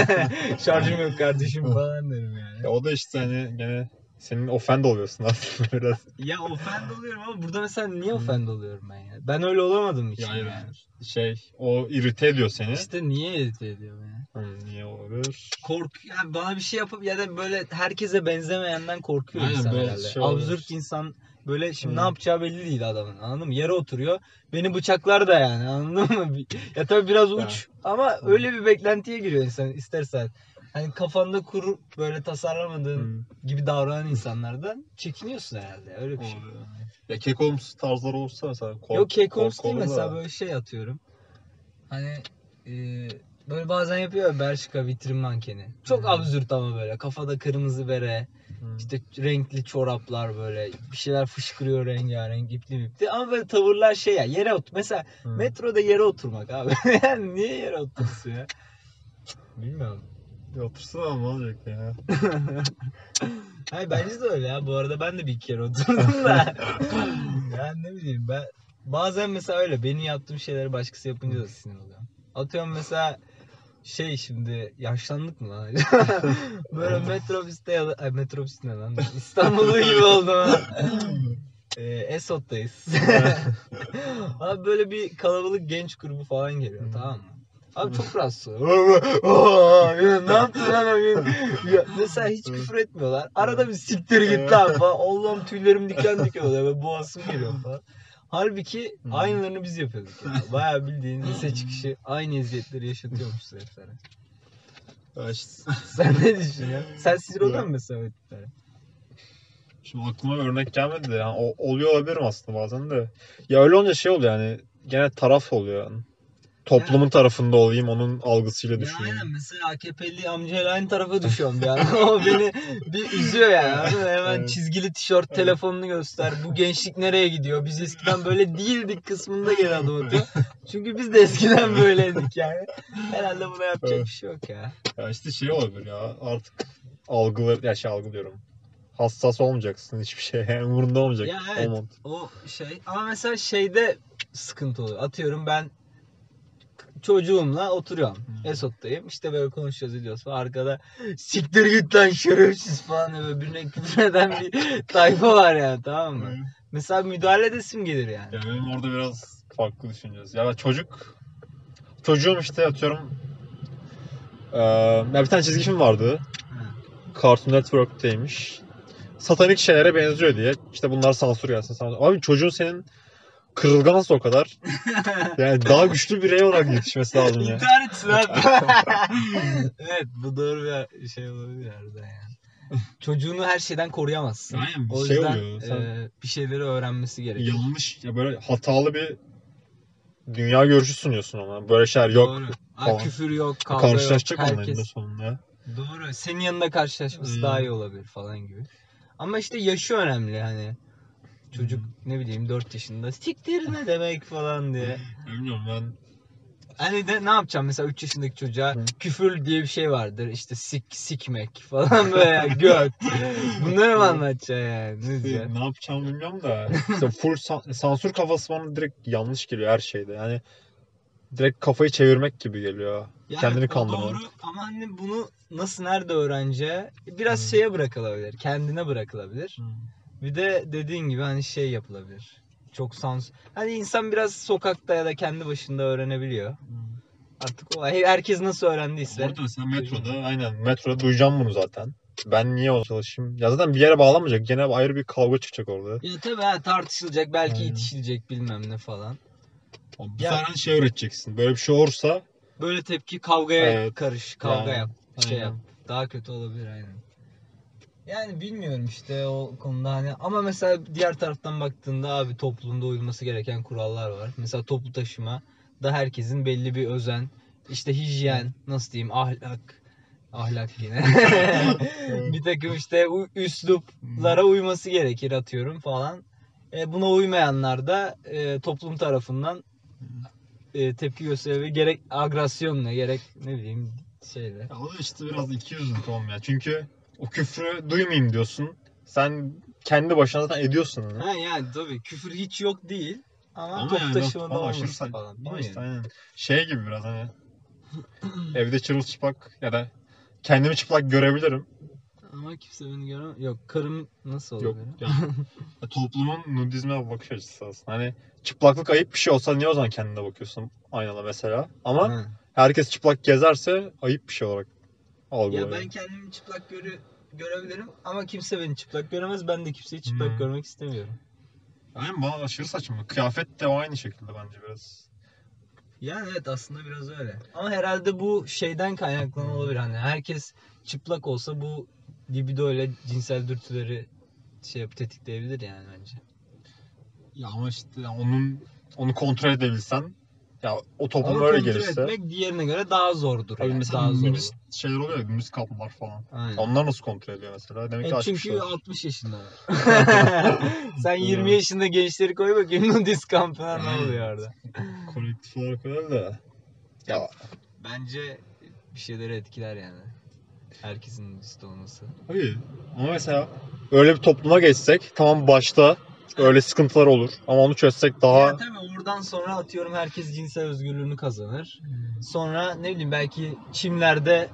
Şarjım yok kardeşim falan derim yani. ya o da işte hani gene senin offend oluyorsun aslında biraz. Ya offend oluyorum ama burada mesela niye offend oluyorum ben ya? Ben öyle olamadım hiç. Ya hayır, yani. Şey, o irite ediyor seni. İşte niye irite ediyor beni? Hı, niye olabilir? Kork yani bana bir şey yapıp ya da böyle herkese benzemeyenden korkuyor Aynen, insan herhalde. şey olabilir. Absürt insan böyle şimdi Hı. ne yapacağı belli değil adamın. Anladın mı? Yere oturuyor. Beni bıçaklar da yani. Anladın mı? Ya tabii biraz uç ama Hı. öyle bir beklentiye giriyor insan istersen. Hani kafanda kurup böyle tasarlamadığın Hı. gibi davranan insanlardan çekiniyorsun herhalde. Öyle bir şey. Ya kekolumsu tarzlar olursa mesela kol, Yok Kekoms kol- değil mesela böyle şey atıyorum. Hani e, böyle bazen yapıyor ya Bershka vitrin mankeni. Çok Hı. absürt ama böyle kafada kırmızı bere, Hı. işte renkli çoraplar böyle bir şeyler fışkırıyor rengarenk ipli ipli ama böyle tavırlar şey ya yere otur. Mesela Hı. metroda yere oturmak abi. yani niye yere otursun ya? Bilmiyorum. Ama ne olacak ya? Hayır bence de öyle ya. Bu arada ben de bir kere oturdum da. yani ne bileyim ben bazen mesela öyle benim yaptığım şeyleri başkası yapınca da sinir oluyorum. Atıyorum mesela şey şimdi yaşlandık mı lan? Böyle metrobüste ya da ay metrobüs ne lan? İstanbul'da gibi oldum ha. Ee, Esot'tayız. Abi böyle bir kalabalık genç grubu falan geliyor tamam mı? Abi çok rahatsız ya ne yaptın lan? Ya, mesela hiç küfür etmiyorlar. Arada bir siktir git lan falan. Allah'ım tüylerim diken diken oluyor. Böyle boğazım geliyor falan. Halbuki Hı. aynılarını biz yapıyorduk ya. Bayağı bildiğin lise çıkışı aynı eziyetleri yaşatıyormuşuz heriflere. Sen ne düşünüyorsun? Sen sinir oluyor musun mesela o tiplere? şimdi aklıma örnek gelmedi de yani o, oluyor olabilirim aslında bazen de. Ya öyle olunca şey oluyor yani gene taraf oluyor yani. Toplumun tarafında olayım onun algısıyla düşüneyim. aynen mesela AKP'li amcayla aynı tarafa düşüyorum yani. o beni bir üzüyor yani. Hemen Evet. çizgili tişört, telefonunu göster. Bu gençlik nereye gidiyor? Biz eskiden böyle değildik kısmında geri adım atıyor. Çünkü biz de eskiden böyleydik yani. Herhalde buna yapacak Evet. bir şey yok ya. Ya işte şey olabilir ya artık algılar ya şey algılıyorum. Hassas olmayacaksın hiçbir şey. Yani umurunda olmayacak. Ya evet. O şey ama mesela şeyde sıkıntı oluyor. Atıyorum ben çocuğumla oturuyorum. Hmm. Esot'tayım. İşte böyle konuşuyoruz ediyoruz falan. Arkada siktir git lan şerefsiz falan diye böyle birine küfür eden bir tayfa var yani tamam mı? Mesela müdahale edesim gelir yani. Ya benim orada biraz farklı düşüneceğiz. Ya ben çocuk çocuğum işte atıyorum eee ya bir tane çizgi film vardı. Cartoon Network'teymiş. Satanik şeylere benziyor diye. İşte bunlar sansür gelsin sansür. Abi çocuğun senin kırılgansa o kadar. Yani daha güçlü birey olarak yetişmesi lazım ya. İntihar etsin abi. evet bu doğru bir şey olabilir harbiden yani. Çocuğunu her şeyden koruyamazsın. Aynen, bir O şey yüzden oluyor. Sen- e, bir şeyleri öğrenmesi gerekiyor. Yanlış ya böyle hatalı bir dünya görüşü sunuyorsun ona. Böyle şeyler yok. Doğru. Falan. küfür yok, kavga yok. Karşılaşacak onunla Herkes... sonunda. Doğru. Senin yanında karşılaşması Hmm. daha iyi olabilir falan gibi. Ama işte yaşı önemli hani. Çocuk Hmm. ne bileyim 4 yaşında siktir ne demek falan diye. Bilmiyorum ben Hani de ne yapacağım mesela 3 yaşındaki çocuğa Hı. küfür diye bir şey vardır. İşte sik sikmek falan böyle göt. Bunları mı anlatacaksın yani? Ne diyeceksin? ne yapacağımı bilmiyorum da işte full san- sansür kafası bana direkt yanlış geliyor her şeyde. Yani direkt kafayı çevirmek gibi geliyor. Yani Kendini kandırmak. Doğru ama hani bunu nasıl nerede öğreneceği biraz Hı. şeye bırakılabilir. Kendine bırakılabilir. Bir de dediğin gibi hani şey yapılabilir. Çok sans. Hani insan biraz sokakta ya da kendi başında öğrenebiliyor. Artık o herkes nasıl öğrendiyse. Orada mesela metroda aynen metroda duyacağım bunu zaten. Ben niye o çalışayım? Ya zaten bir yere bağlamayacak. Gene ayrı bir kavga çıkacak orada. Ya tabii ha, tartışılacak belki Aynen. itişilecek bilmem ne falan. Bu Ya- sefer şey öğreteceksin. Böyle bir şey olursa Böyle tepki kavgaya Evet. karış, kavga Yani, yap, şey aynen. yap. Daha kötü olabilir aynen. Yani bilmiyorum işte o konuda hani ama mesela diğer taraftan baktığında abi toplumda uyulması gereken kurallar var. Mesela toplu taşıma da herkesin belli bir özen, işte hijyen, nasıl diyeyim ahlak, ahlak yine. bir takım işte üsluplara uyması gerekir atıyorum falan. E, buna uymayanlar da e, toplum tarafından e, tepki gösterebilir. Gerek agresyonla gerek ne bileyim şeyle. Ya o da işte biraz ikiyüzlülük olmuyor. Çünkü o küfrü duymayayım diyorsun. Sen kendi başına zaten ediyorsun onu. Ha yani tabii küfür hiç yok değil. Ama, Ama top yani taşımada ama olması aşırı sa- falan. Ama işte aynen. Şey gibi biraz hani evde çırılçıplak ya da kendimi çıplak görebilirim. Ama kimse beni göremez. Yok karım nasıl olur Yok. Yani, toplumun nudizme bakış açısı aslında. Hani çıplaklık ayıp bir şey olsa niye o zaman kendine bakıyorsun aynada mesela? Ama Ha. herkes çıplak gezerse ayıp bir şey olarak algılıyor. Ya ben kendimi çıplak görü görebilirim ama kimse beni çıplak göremez. Ben de kimseyi çıplak Hmm. görmek istemiyorum. Yani bana aşırı saçma. Kıyafet de aynı şekilde bence biraz. Yani evet aslında biraz öyle. Ama herhalde bu şeyden kaynaklanan olabilir. Hani herkes çıplak olsa bu libido ile cinsel dürtüleri şey yap tetikleyebilir yani bence. Ya ama işte onun onu kontrol edebilsen ya o toplum Ama öyle kontrol gelirse. etmek diğerine göre daha zordur. Abi yani. mesela daha zor. şeyler oluyor ya, nudist kamplar falan. Aynen. Onlar nasıl kontrol ediyor mesela? Demek E ki çünkü açmışlar. 60 yaşında. Sen 20 Hmm. yaşında gençleri koy bakayım nudist kampına ne oluyor orada? Kolektif olarak öyle de. Ya Bence bir şeyleri etkiler yani. Herkesin nudist olması. Hayır. Ama mesela öyle bir topluma geçsek tamam başta öyle sıkıntılar olur ama onu çözsek daha Ya tabii oradan sonra atıyorum herkes cinsel özgürlüğünü kazanır. Sonra ne bileyim belki çimlerde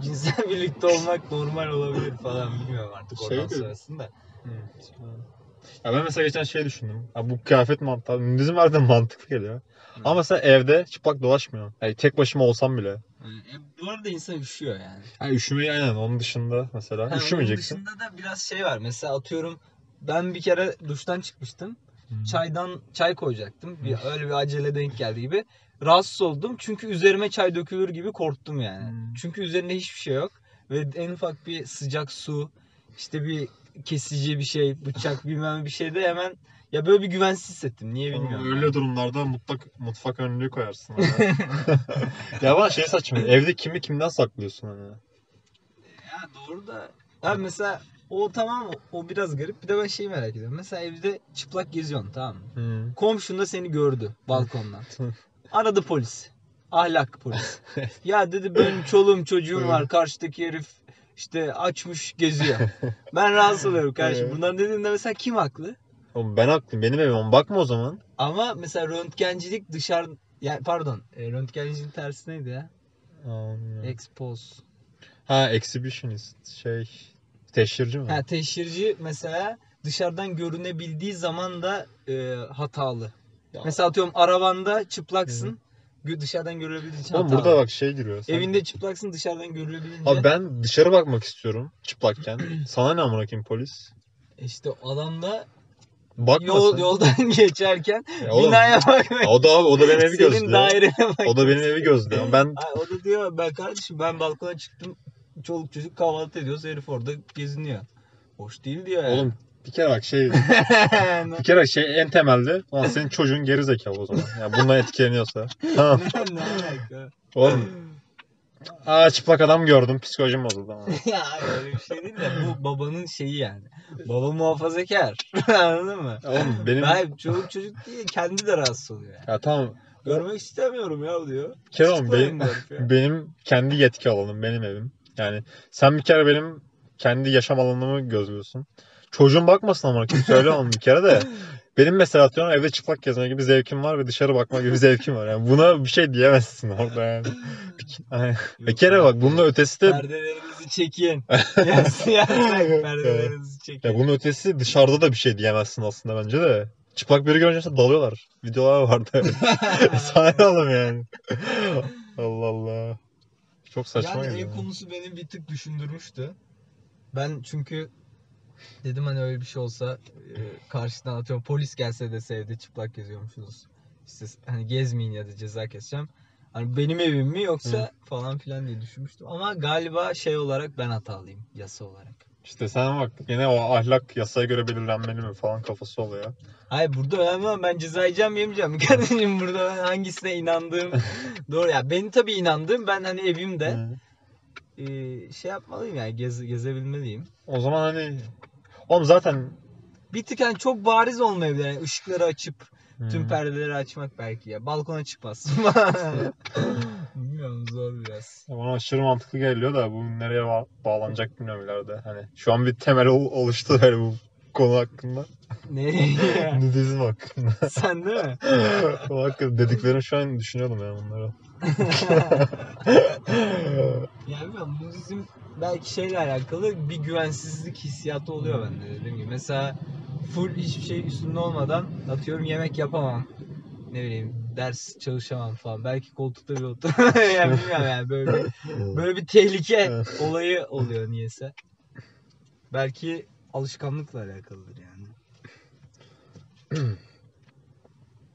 cinsel birlikte olmak normal olabilir falan bilmiyorum artık Şey oradan sonrasında. Ya ben mesela geçen şey düşündüm. Ya bu kıyafet mantığı, nudizm harbiden mantıklı geliyor. Ama mesela evde çıplak dolaşmıyor. Yani tek başıma olsam bile. E, bu arada insan üşüyor yani. Yani üşümeyi aynen onun dışında mesela. Ha, Üşümeyeceksin. Onun dışında da biraz şey var. Mesela atıyorum ben bir kere duştan çıkmıştım. Çaydan çay koyacaktım. Bir, öyle bir acele denk geldi gibi. Rahatsız oldum çünkü üzerime çay dökülür gibi korktum yani. Hmm. Çünkü üzerinde hiçbir şey yok ve en ufak bir sıcak su, işte bir kesici bir şey, bıçak bilmem bir şeyde hemen ya böyle bir güvensiz hissettim. Niye bilmiyorum. Öyle durumlarda mutlak mutfak önlüğü koyarsın. Hani. ya bana şey saçma. Evde kimi kimden saklıyorsun hani? Ya doğru da. Ya mesela o tamam o, biraz garip. Bir de ben şeyi merak ediyorum. Mesela evde çıplak geziyorsun tamam mı? Hı. Komşun da seni gördü balkondan. Aradı polis. Ahlak polis. ya dedi benim çoluğum çocuğum var. Karşıdaki herif işte açmış geziyor. Ben rahatsız oluyorum kardeşim. Bundan dediğinde mesela kim haklı? Oğlum ben haklıyım. Benim evim. Bakma o zaman. Ama mesela röntgencilik dışarı yani pardon e, röntgenciliğin tersi neydi ya? Expose. Ha exhibitionist. Şey teşhirci mi? Ha teşhirci mesela dışarıdan görünebildiği zaman da e, hatalı. Ya. Mesela atıyorum arabanda çıplaksın. gö- Dışarıdan görülebildiği için Oğlum burada bak şey giriyor. Sen- Evinde çıplaksın dışarıdan görülebilince. Abi ben dışarı bakmak istiyorum çıplakken. Sana ne amına polis? İşte adam da Bakmasın. yol, yoldan geçerken Ya oğlum, binaya bakmıyor. ya o da abi o da benim evi Senin gözlüyor. dairene bak. O da benim evi gözlüyor. Ben Ay, o da diyor ben kardeşim ben balkona çıktım. Çoluk çocuk kahvaltı ediyoruz. Herif orada geziniyor. Hoş değil diyor ya. oğlum bir kere bak şey bir kere şey en temelde lan senin çocuğun geri zekalı o zaman. Ya bundan etkileniyorsa. Tamam. ne, alaka? Oğlum aa çıplak adam gördüm psikolojim bozuldu ama. ya öyle bir şey değil de bu babanın şeyi yani. Baba muhafazakar. Anladın mı? Oğlum benim Hayır çoluk çocuk değil kendi de rahatsız oluyor yani. ya tamam Görmek istemiyorum ya diyor. bir kere oğlum Çıkmayın benim, benim kendi yetki alanım benim evim. Yani sen bir kere benim kendi yaşam alanımı gözlüyorsun. Çocuğun bakmasın ama kim söyle onu bir kere de. Benim mesela atıyorum evde çıplak gezme gibi zevkim var ve dışarı bakma gibi zevkim var. Yani buna bir şey diyemezsin orada yani. Bir, bir kere bak bunun ötesi de Perdelerinizi çekin. Perdelerinizi çekin. ya bunun ötesi dışarıda da bir şey diyemezsin aslında bence de. Çıplak biri görünce dalıyorlar. Videolar vardı. Sana ne oğlum yani. Allah Allah. Çok saçma yani geliyor. ev konusu beni bir tık düşündürmüştü. Ben çünkü dedim hani öyle bir şey olsa e, karşıdan atıyorum polis gelse de evde çıplak geziyormuşsunuz. İşte hani gezmeyin ya da ceza keseceğim. Hani benim evim mi yoksa falan filan diye düşünmüştüm. Ama galiba şey olarak ben hatalıyım yasa olarak. İşte sen bak yine o ahlak yasaya göre belirlenmeli mi falan kafası oluyor. Hayır burada önemli olan ben ceza yiyeceğim yemeyeceğim. Kardeşim burada ben hangisine inandığım doğru ya. Benim tabii inandığım ben hani evimde e, şey yapmalıyım yani gez, gezebilmeliyim. O zaman hani oğlum zaten Bir tık hani çok bariz olmayabilir. Yani ışıkları açıp tüm perdeleri açmak belki ya. Balkona çıkmazsın. Bilmiyorum zor biraz. Bana aşırı mantıklı geliyor da bu nereye ba- bağlanacak bilmiyorum ileride. Hani şu an bir temel ol- oluştu böyle bu konu hakkında. Nereye? Nudizm hakkında. Sen değil mi? o hakkında dediklerini şu an düşünüyordum ya bunları. ya bilmiyorum bu bizim belki şeyle alakalı bir güvensizlik hissiyatı oluyor bende dediğim gibi. Mesela full hiçbir şey üstünde olmadan atıyorum yemek yapamam. Ne bileyim ders çalışamam falan. Belki koltukta bir otur. yani bilmiyorum yani böyle bir, böyle bir tehlike olayı oluyor niyeyse. Belki alışkanlıkla alakalıdır yani.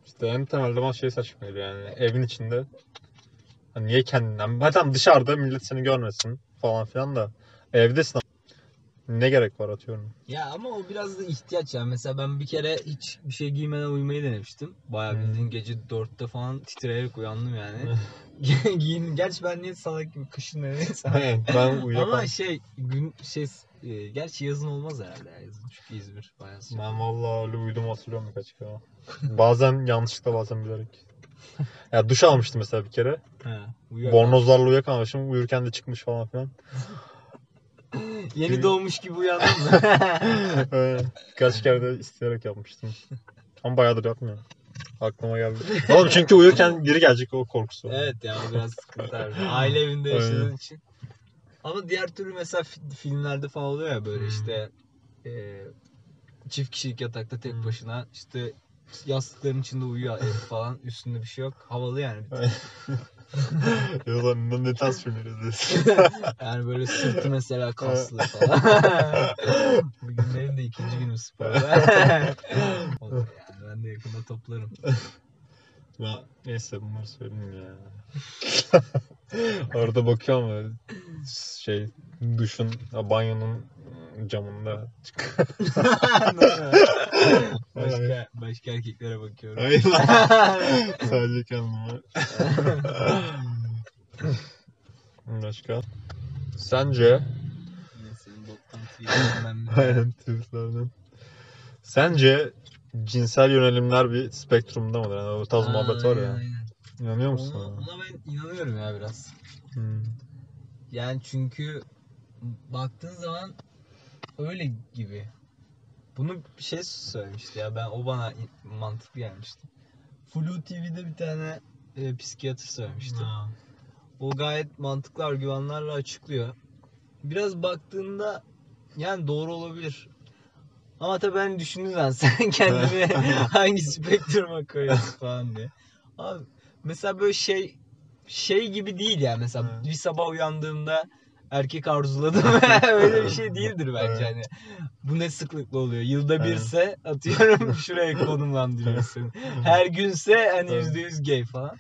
İşte en temelde bana şey saçma geliyor yani evin içinde hani niye kendinden tamam dışarıda millet seni görmesin falan filan da evdesin ne gerek var atıyorum. Ya ama o biraz da ihtiyaç yani. Mesela ben bir kere hiç bir şey giymeden uyumayı denemiştim. Bayağı Hmm. bildiğin gece 4'te falan titreyerek uyandım yani. Giyin. Gerçi ben niye salak gibi kışın neyse. ben uyuyamam. Ama şey gün şey e, gerçi yazın olmaz herhalde ya yazın çünkü İzmir bayağı sıcak. Ben vallahi öyle uyudum hatırlıyorum birkaç kere. Bazen yanlışlıkla bazen bilerek. Ya duş almıştım mesela bir kere. Uyuyor. Bornozlarla uyuyakalmışım. Uyurken de çıkmış falan filan. Yeni doğmuş gibi uyandın mı? Öyle Birkaç kere de isteyerek yapmıştım. Ama bayağıdır yapmıyorum. Aklıma geldi. Oğlum çünkü uyurken biri gelecek o korkusu. evet ya o biraz sıkıntı harbiden. Aile evinde yaşadığın için. Ama diğer türlü mesela fi- filmlerde falan oluyor ya böyle Hmm. işte e, çift kişilik yatakta tek Hmm. başına işte yastıkların içinde uyuyor herif falan üstünde bir şey yok. Havalı yani. ya lan ne, tarz filmler izliyorsun? Yani böyle sırtı mesela kaslı falan. Bugün benim de ikinci günüm. Olur yani ben de yakında toplarım. Ya, neyse bunları söyleyeyim ya. Orada bakıyorum böyle şey duşun banyonun camında başka, başka erkeklere bakıyorum. Hayır sadece kendime. Başka? Sence Aynen tweetlerden. Sence cinsel yönelimler bir spektrumda mıdır? Yani o tarz muhabbet var ya. Aynen. İnanıyor musun? Ona, ona? ben inanıyorum ya biraz. Hmm. Yani çünkü baktığın zaman öyle gibi. Bunu bir şey söylemişti ya ben o bana mantıklı gelmişti. Flu TV'de bir tane e, psikiyatr söylemişti. O gayet mantıklı argümanlarla açıklıyor. Biraz baktığında yani doğru olabilir. Ama tabii ben düşündüğün sen kendini hangi spektruma koyuyorsun falan diye. Abi mesela böyle şey şey gibi değil ya mesela Evet. bir sabah uyandığımda erkek arzuladım öyle bir şey değildir bence Evet. hani. Bu ne sıklıkla oluyor? Yılda Evet. birse atıyorum şuraya konumlandırıyorsun. Her günse hani yüzde yüz gay falan.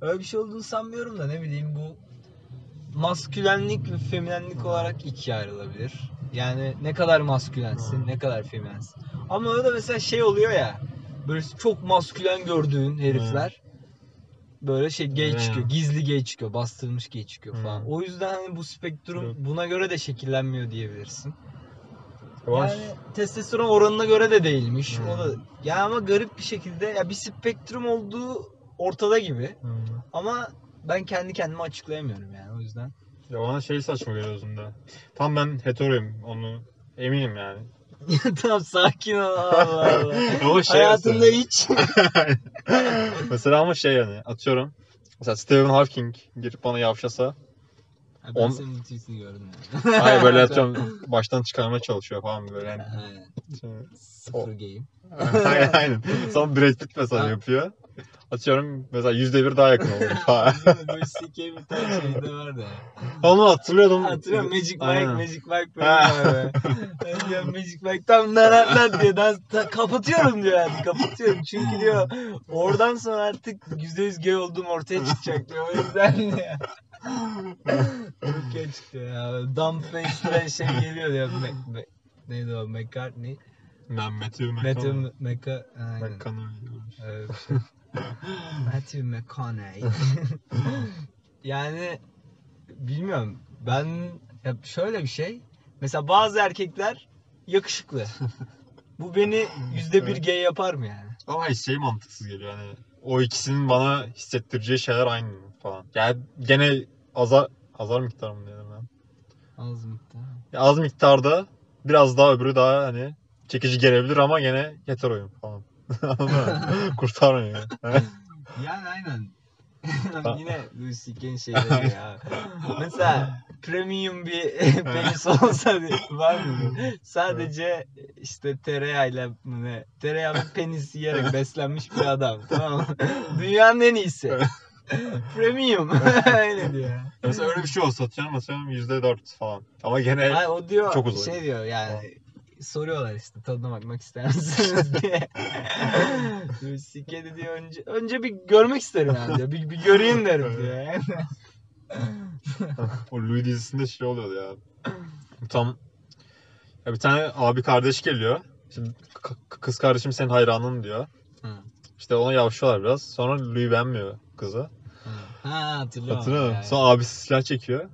Öyle bir şey olduğunu sanmıyorum da ne bileyim bu maskülenlik ve feminenlik olarak ikiye ayrılabilir. Yani ne kadar maskülensin, ne kadar feminensin. Ama orada mesela şey oluyor ya. Böyle çok maskülen gördüğün herifler böyle şey gay çıkıyor. Gizli gay çıkıyor, bastırılmış gay çıkıyor falan. Hı. O yüzden hani bu spektrum Yok. buna göre de şekillenmiyor diyebilirsin. Var. Yani testosteron oranına göre de değilmiş. Hı. O da ya ama garip bir şekilde ya bir spektrum olduğu ortada gibi. Hmm. Ama ben kendi kendime açıklayamıyorum yani o yüzden. Ya bana şey saçma geliyor özünde. Tam ben heteroyum onu eminim yani. tamam sakin ol Allah Allah. Ama şey Hayatında hiç mesela ama şey yani atıyorum. Mesela Stephen Hawking girip bana yavşasa. Ha, ben On- senin tweetini gördüm yani. Hayır böyle atıyorum baştan çıkarmaya çalışıyor falan böyle. Yani. Aynen. Şey- Sıfır game. aynen. Sonra Brad Pitt mesela yapıyor. Atıyorum mesela yüzde bir daha yakın oluyor falan. Böyle CK bir tane şeyde vardı ya. Onu hatırlıyordum. Hatırlıyorum Magic Mike, Aynen. Magic Mike böyle diyorum Magic Mike tam lan lan diyor. Ben ta- kapatıyorum diyor yani. Kapatıyorum. Çünkü diyor oradan sonra artık %100 gay olduğum ortaya çıkacak diyor. O yüzden diyor. Çok gay çıktı ya. Dumb face'den şey geliyor diyor. Me, me, neydi o? McCartney. Ben Matthew Matthew McConaughey. Aynen. McConaughey. Öyle bir şey. Matthew McConaughey. yani bilmiyorum. Ben ya şöyle bir şey. Mesela bazı erkekler yakışıklı. Bu beni yüzde bir gay yapar mı yani? Ama şey mantıksız geliyor hani o ikisinin bana hissettireceği şeyler aynı falan. Yani gene azar azar miktarı mı diyelim ben? Az miktar. Ya az miktarda biraz daha öbürü daha hani çekici gelebilir ama gene heteroyum falan. Kurtarmıyor yani. Aynen. Yine Louis C.K.'in şeyleri ya. Mesela premium bir penis olsa var mı? Sadece işte tereyağıyla mı ne? Tereyağı ve penis yiyerek beslenmiş bir adam. Tamam mı? Dünyanın en iyisi. premium. Öyle diyor. Mesela öyle bir şey olsa atıyorum atıyorum %4 falan. Ama gene Hayır, o diyor Çok uzun. şey diyor yani soruyorlar işte tadına bakmak ister misiniz diye. De diyor önce, önce bir görmek isterim yani diyor. Bir, bir göreyim derim diyor. O Louis dizisinde şey oluyordu ya. Tam ya bir tane abi kardeş geliyor. Şimdi kız kardeşim senin hayranın diyor. Hı. İşte ona yavşıyorlar biraz. Sonra Louis beğenmiyor kızı. Ha hatırlıyorum. Hatırlıyor musun? Yani. Sonra abisi silah çekiyor.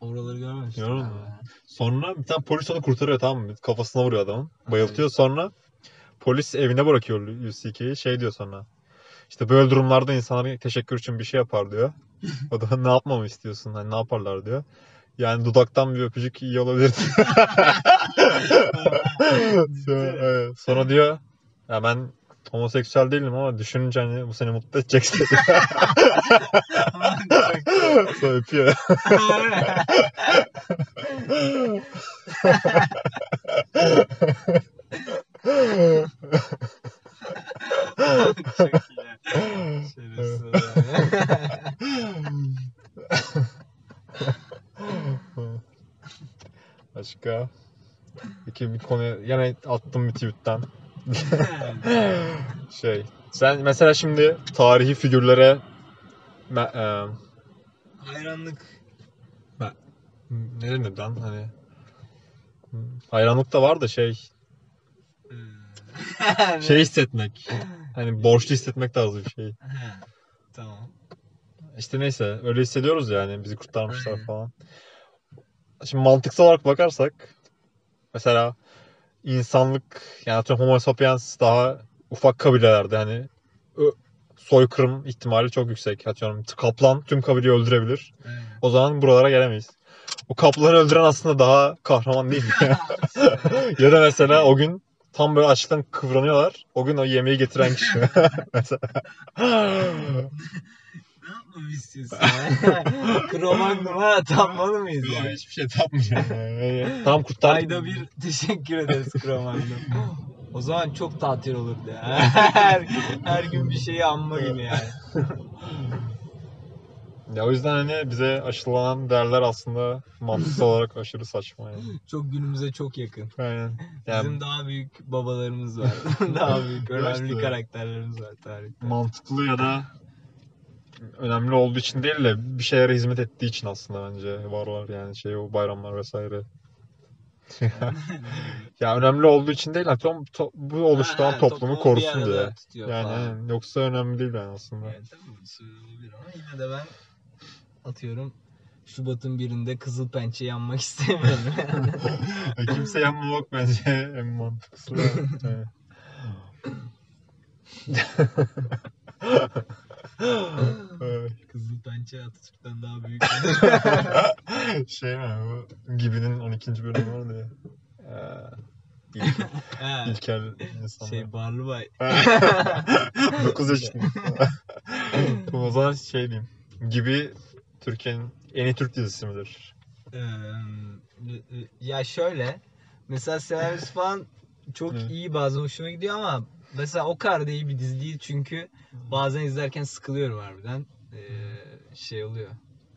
Oraları görmemiştim. Görmedin mi? Sonra bir tane polis onu kurtarıyor tamam mı? Kafasına vuruyor adamın. Bayıltıyor sonra polis evine bırakıyor CK'yi. Şey diyor sonra. İşte böyle durumlarda insanlar teşekkür için bir şey yapar diyor. O da ne yapmamı istiyorsun? Hani ne yaparlar diyor. Yani dudaktan bir öpücük iyi olabilir. Sonra, evet. Sonra diyor ya ben homoseksüel değilim ama düşününce hani bu seni mutlu edecekse. Sonra öpüyor. Çok iyi. Şerefsiz Başka? Peki bir konu yine attım bir tweetten. Şey, sen mesela şimdi tarihi figürlere e, Hayranlık. ne denir lan hani hayranlık da var da şey şey hissetmek. Hani borçlu hissetmek tarzı bir şey. Ha, tamam. İşte neyse öyle hissediyoruz yani bizi kurtarmışlar Aynen. falan. Şimdi mantıksal olarak bakarsak mesela insanlık yani atıyorum Homo sapiens daha ufak kabilelerde hani soykırım ihtimali çok yüksek. Atıyorum kaplan tüm kabileyi öldürebilir. Aynen. O zaman buralara gelemeyiz. O kaplanı öldüren aslında daha kahraman değil mi? ya da mesela o gün tam böyle açlıktan kıvranıyorlar. O gün o yemeği getiren kişi. mesela. Ne yapmamı istiyorsun ya? Kromagnum'a tapmalı mıyız Yok, yani? hiçbir şey. Yani. Tam kurtar. Ayda bir teşekkür ederiz Kromagnum. O zaman çok tatil olurdu ya. Her, her gün bir şeyi anma günü yani. Ya o yüzden hani bize aşılanan değerler aslında mantıksal olarak aşırı saçma yani. Çok günümüze çok yakın. Aynen. Yani Bizim daha büyük babalarımız var. daha büyük önemli İşte. karakterlerimiz var tarihte. mantıklı ya da önemli olduğu için değil de bir şeylere hizmet ettiği için aslında bence var var yani şey o bayramlar vesaire. ya önemli olduğu için değil atıyorum to- bu oluşturan Ha, toplumu toplumu korusun diye. Yani falan. yoksa önemli değil yani aslında. Evet, söylenebilir ama yine de ben atıyorum Şubat'ın birinde kızıl pençe yanmak istemiyorum. E, Kimse yanmamak bence en mantıklısı. Kızıl pençe Atatürk'ten daha büyük. şey mi bu Gibi'nin 12. bölümü vardı ya. Ee, İlk, insanlar. şey Barlıbay. 9 yaşında. o zaman şey diyeyim. Gibi Türkiye'nin en iyi Türk dizisi midir? Ee, ya şöyle mesela senaryosu falan çok iyi bazen hoşuma gidiyor ama mesela o kadar da iyi bir dizi değil çünkü bazen izlerken sıkılıyorum harbiden. Ee, şey oluyor.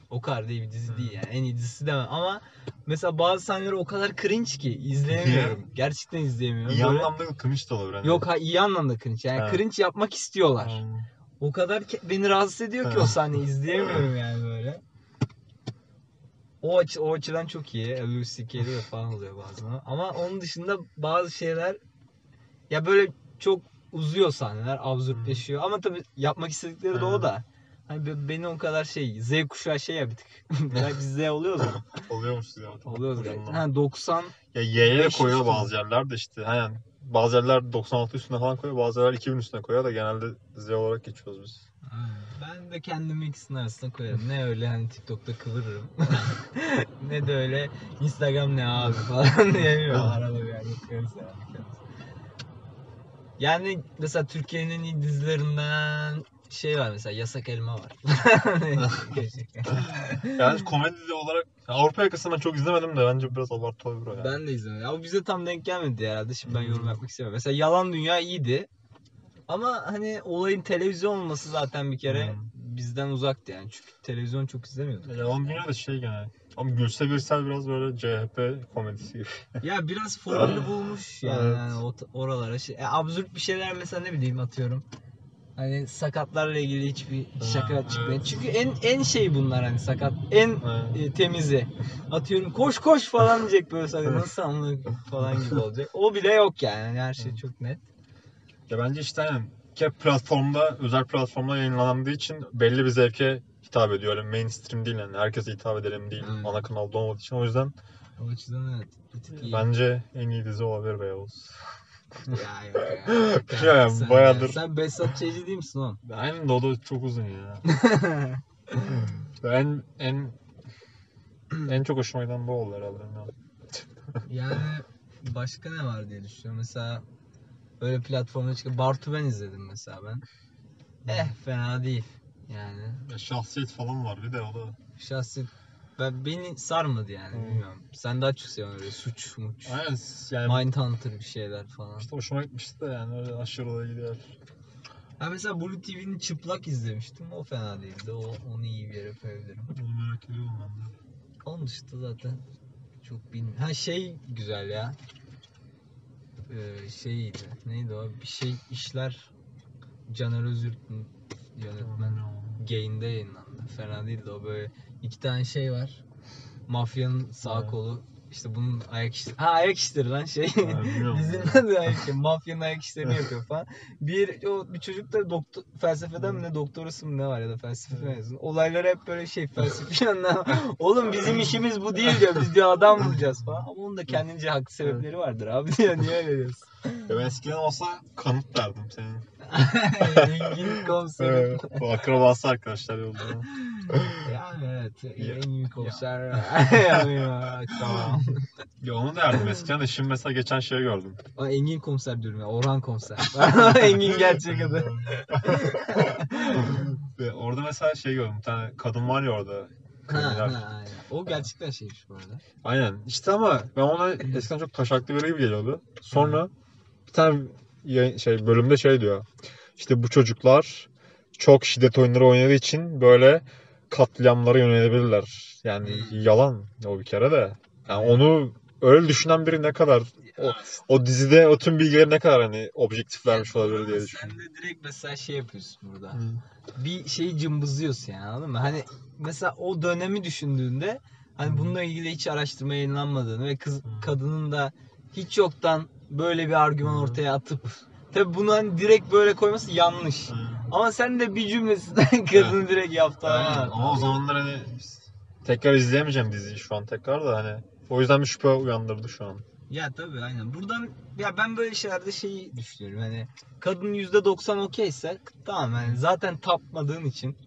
O kadar da iyi bir dizi değil yani. En iyi dizisi demem ama mesela bazı sahneleri o kadar cringe ki izleyemiyorum. Gerçekten izleyemiyorum. İyi Böyle- anlamda cringe de olur. Hani. Yok ha iyi anlamda cringe. Yani Ha. cringe yapmak istiyorlar. Hmm. O kadar beni rahatsız ediyor ki Ha. o sahne izleyemiyorum yani böyle. O açı, o açıdan çok iyi. C.K.'de de falan oluyor bazen. Ama onun dışında bazı şeyler ya böyle çok uzuyor sahneler, absürtleşiyor. Ama tabii yapmak istedikleri de o da. Hani be- beni o kadar şey, Z kuşağı şey ya bir tık. Belki biz Z oluyoruz mu? Oluyormuş ya. Oluyoruz galiba. Ha 90 Ya Y'ye de koyuyor bazı yerlerde işte. Hani bazı yerler 96 üstüne falan koyuyor. Bazı yerler 2000 üstüne koyuyor da genelde Z olarak geçiyoruz biz. Ben de kendimi ikisinin arasına koyarım. Ne öyle hani TikTok'ta kıvırırım. ne de öyle Instagram ne abi falan diyemiyorum. Arada bir yerde koyarız yani. Yani mesela Türkiye'nin en iyi dizilerinden şey var mesela Yasak Elma var. Yani komedi olarak Avrupa yakasını ben çok izlemedim de bence biraz abartı olabilir o yani. ben de izlemedim. Ama bize tam denk gelmedi herhalde. Şimdi ben yorum yapmak istemiyorum. Mesela Yalan Dünya iyiydi. Ama hani olayın televizyon olması zaten bir kere Hmm. Bizden uzaktı yani. Çünkü televizyon çok izlemiyorduk. Yalan Dünya da şey gene. Ama Gülse Birsel biraz böyle CHP komedisi gibi. Ya biraz formülü bulmuş yani, Evet. yani o, oralara şey. E, absürt bir şeyler mesela ne bileyim atıyorum. Hani sakatlarla ilgili hiçbir şaka Ha, çıkmıyor. evet. Çünkü en en şey bunlar hani sakat en Evet. e, temizi. Atıyorum koş koş falan diyecek böyle sakat nasıl anlık falan gibi olacak. O bile yok yani. Yani her şey çok net. Ya bence işte hani hep platformda, özel platformda yayınlandığı için belli bir zevke hitap ediyor. Öyle mainstream değil yani. Herkese hitap edelim değil. Evet. Ana kanalda olmadığı için. O yüzden O açıdan evet. Bir tık iyi. bence en iyi dizi olabilir Beyoğlu. Ya yok ya. Ya, Sen- bayağıdır. Sen Behzat Ç'ci değil misin oğlum? Aynen de o da çok uzun ya. Ben en en çok hoşuma giden bu oldu herhalde. yani başka ne var diye düşünüyorum. Mesela öyle platformda çıkıyor. Bartu ben izledim mesela ben. Eh fena değil. Yani Ya şahsiyet falan var bir de o da. şahsi ben beni sarmadı yani Hmm. bilmiyorum. Sen daha çok seviyorsun öyle suç muç. Aynen yani Mindhunter bir şeyler falan. işte hoşuma gitmişti de yani öyle aşırı da gidiyor. Ha mesela Blue TV'nin çıplak izlemiştim. O fena değildi. O onu iyi bir yere koyabilirim. Onu merak ediyorum ben de. Onun dışında zaten çok bilmiyorum. Ha şey güzel ya. Ee, şeydi. Neydi o? Bir şey işler Caner Özürk'ün yönetmen. Gain'de yayınlandı. Fena değildi o böyle iki tane şey var. Mafyanın sağ kolu işte bunun ayak işleri. Ha ayak işleri lan şey. Dizinin adı ayak işleri. Mafyanın ayak işlerini yapıyor falan. Bir o bir çocuk da doktor felsefeden mi ne doktorası mı ne var ya da felsefe mezunu. Olaylar hep böyle şey felsefi yandan. Oğlum bizim işimiz bu değil diyor. Biz diyor adam vuracağız falan. Ama onun da kendince haklı sebepleri vardır abi diyor. Niye öyle diyorsun? Ya ben eskiden olsa kanıt derdim senin. Engin komiserim. Evet. Bu akrabası arkadaşlar yolda. Yani evet. Ya- Engin komiser. yani ya, tamam. Ya onu derdim eskiden de şimdi mesela geçen şey gördüm. Aa, Engin komiser diyorum ya. Orhan komiser. Engin gerçek adı. Ve orada mesela şey gördüm. Bir tane kadın var ya orada. Ha, ha, aynen. O gerçekten şeymiş bu arada. Aynen. İşte ama ben ona eskiden çok taşaklı biri gibi geliyordu. Sonra bir tane yayın- şey bölümde şey diyor. İşte bu çocuklar çok şiddet oyunları oynadığı için böyle katliamlara yönelebilirler. Yani Hmm. yalan o bir kere de. Yani onu öyle düşünen biri ne kadar o, o dizide o tüm bilgileri ne kadar hani objektif vermiş olabilir diye Sen düşünüyorum. de direkt mesela şey yapıyorsun burada. Hı. Bir şeyi cımbızlıyorsun yani anladın mı? Hani mesela o dönemi düşündüğünde hani Hı. bununla ilgili hiç araştırma yayınlanmadığını ve kız Hı. kadının da hiç yoktan böyle bir argüman Hı. ortaya atıp tabi bunu hani direkt böyle koyması yanlış. Hı. Ama sen de bir cümlesinden kadını direkt yaptı Aynen. Ama o zamanlar hani tekrar izleyemeyeceğim diziyi şu an tekrar da hani o yüzden bir şüphe uyandırdı şu an. Ya tabii aynen. Buradan ya ben böyle şeylerde şeyi düşünüyorum. Hani kadın %90 okeyse tamam yani zaten tapmadığın için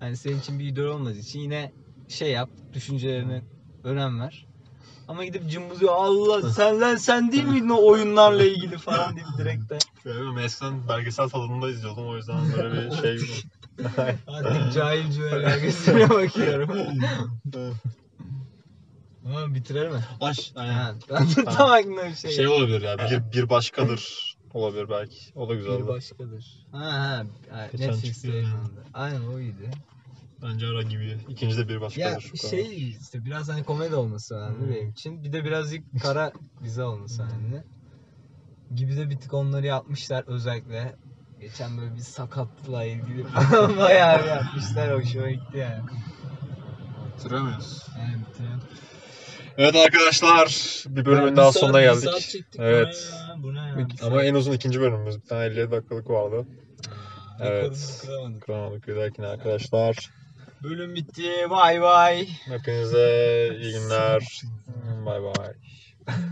hani senin için bir idol olmadığı için yine şey yap düşüncelerine önem ver. Ama gidip cımbızıyor Allah sen lan sen değil miydin o oyunlarla ilgili falan deyip direkt de Bilmiyorum eskiden belgesel tadında izliyordum o yüzden böyle bir şey artık cahil cüveler gösterine bakıyorum. Ama bitirir mi? Aş, Ha, tam aklımda bir şey. Şey olabilir ya bir, bir başkadır olabilir belki. O da güzeldi. bir başkadır. Ha ha. Geçen Netflix'te yayınlandı. Aynen o iyiydi. Bence ara gibi. İkinci de bir Ya başkadır. Bu kadar. şey işte biraz hani komedi olması önemli Hmm. benim için. Bir de birazcık kara bize olması önemli. Gibi de bir tık onları yapmışlar özellikle. Geçen böyle bir sakatlıkla ilgili bayağı bir yapmışlar. Hoşuma gitti yani. Bitiremiyoruz. Yani bitirelim. Evet arkadaşlar bir bölümün Ya, daha bir sonuna bir geldik. Evet. Ya? Ya? Bir Ama en uzun ikinci bölümümüz. Bir tane 57 dakikalık vardı. Evet. kıramadık. Kıramadık bir dahakine arkadaşlar. Bölüm bitti. Bay bay. Hepinize iyi günler. Bay bay.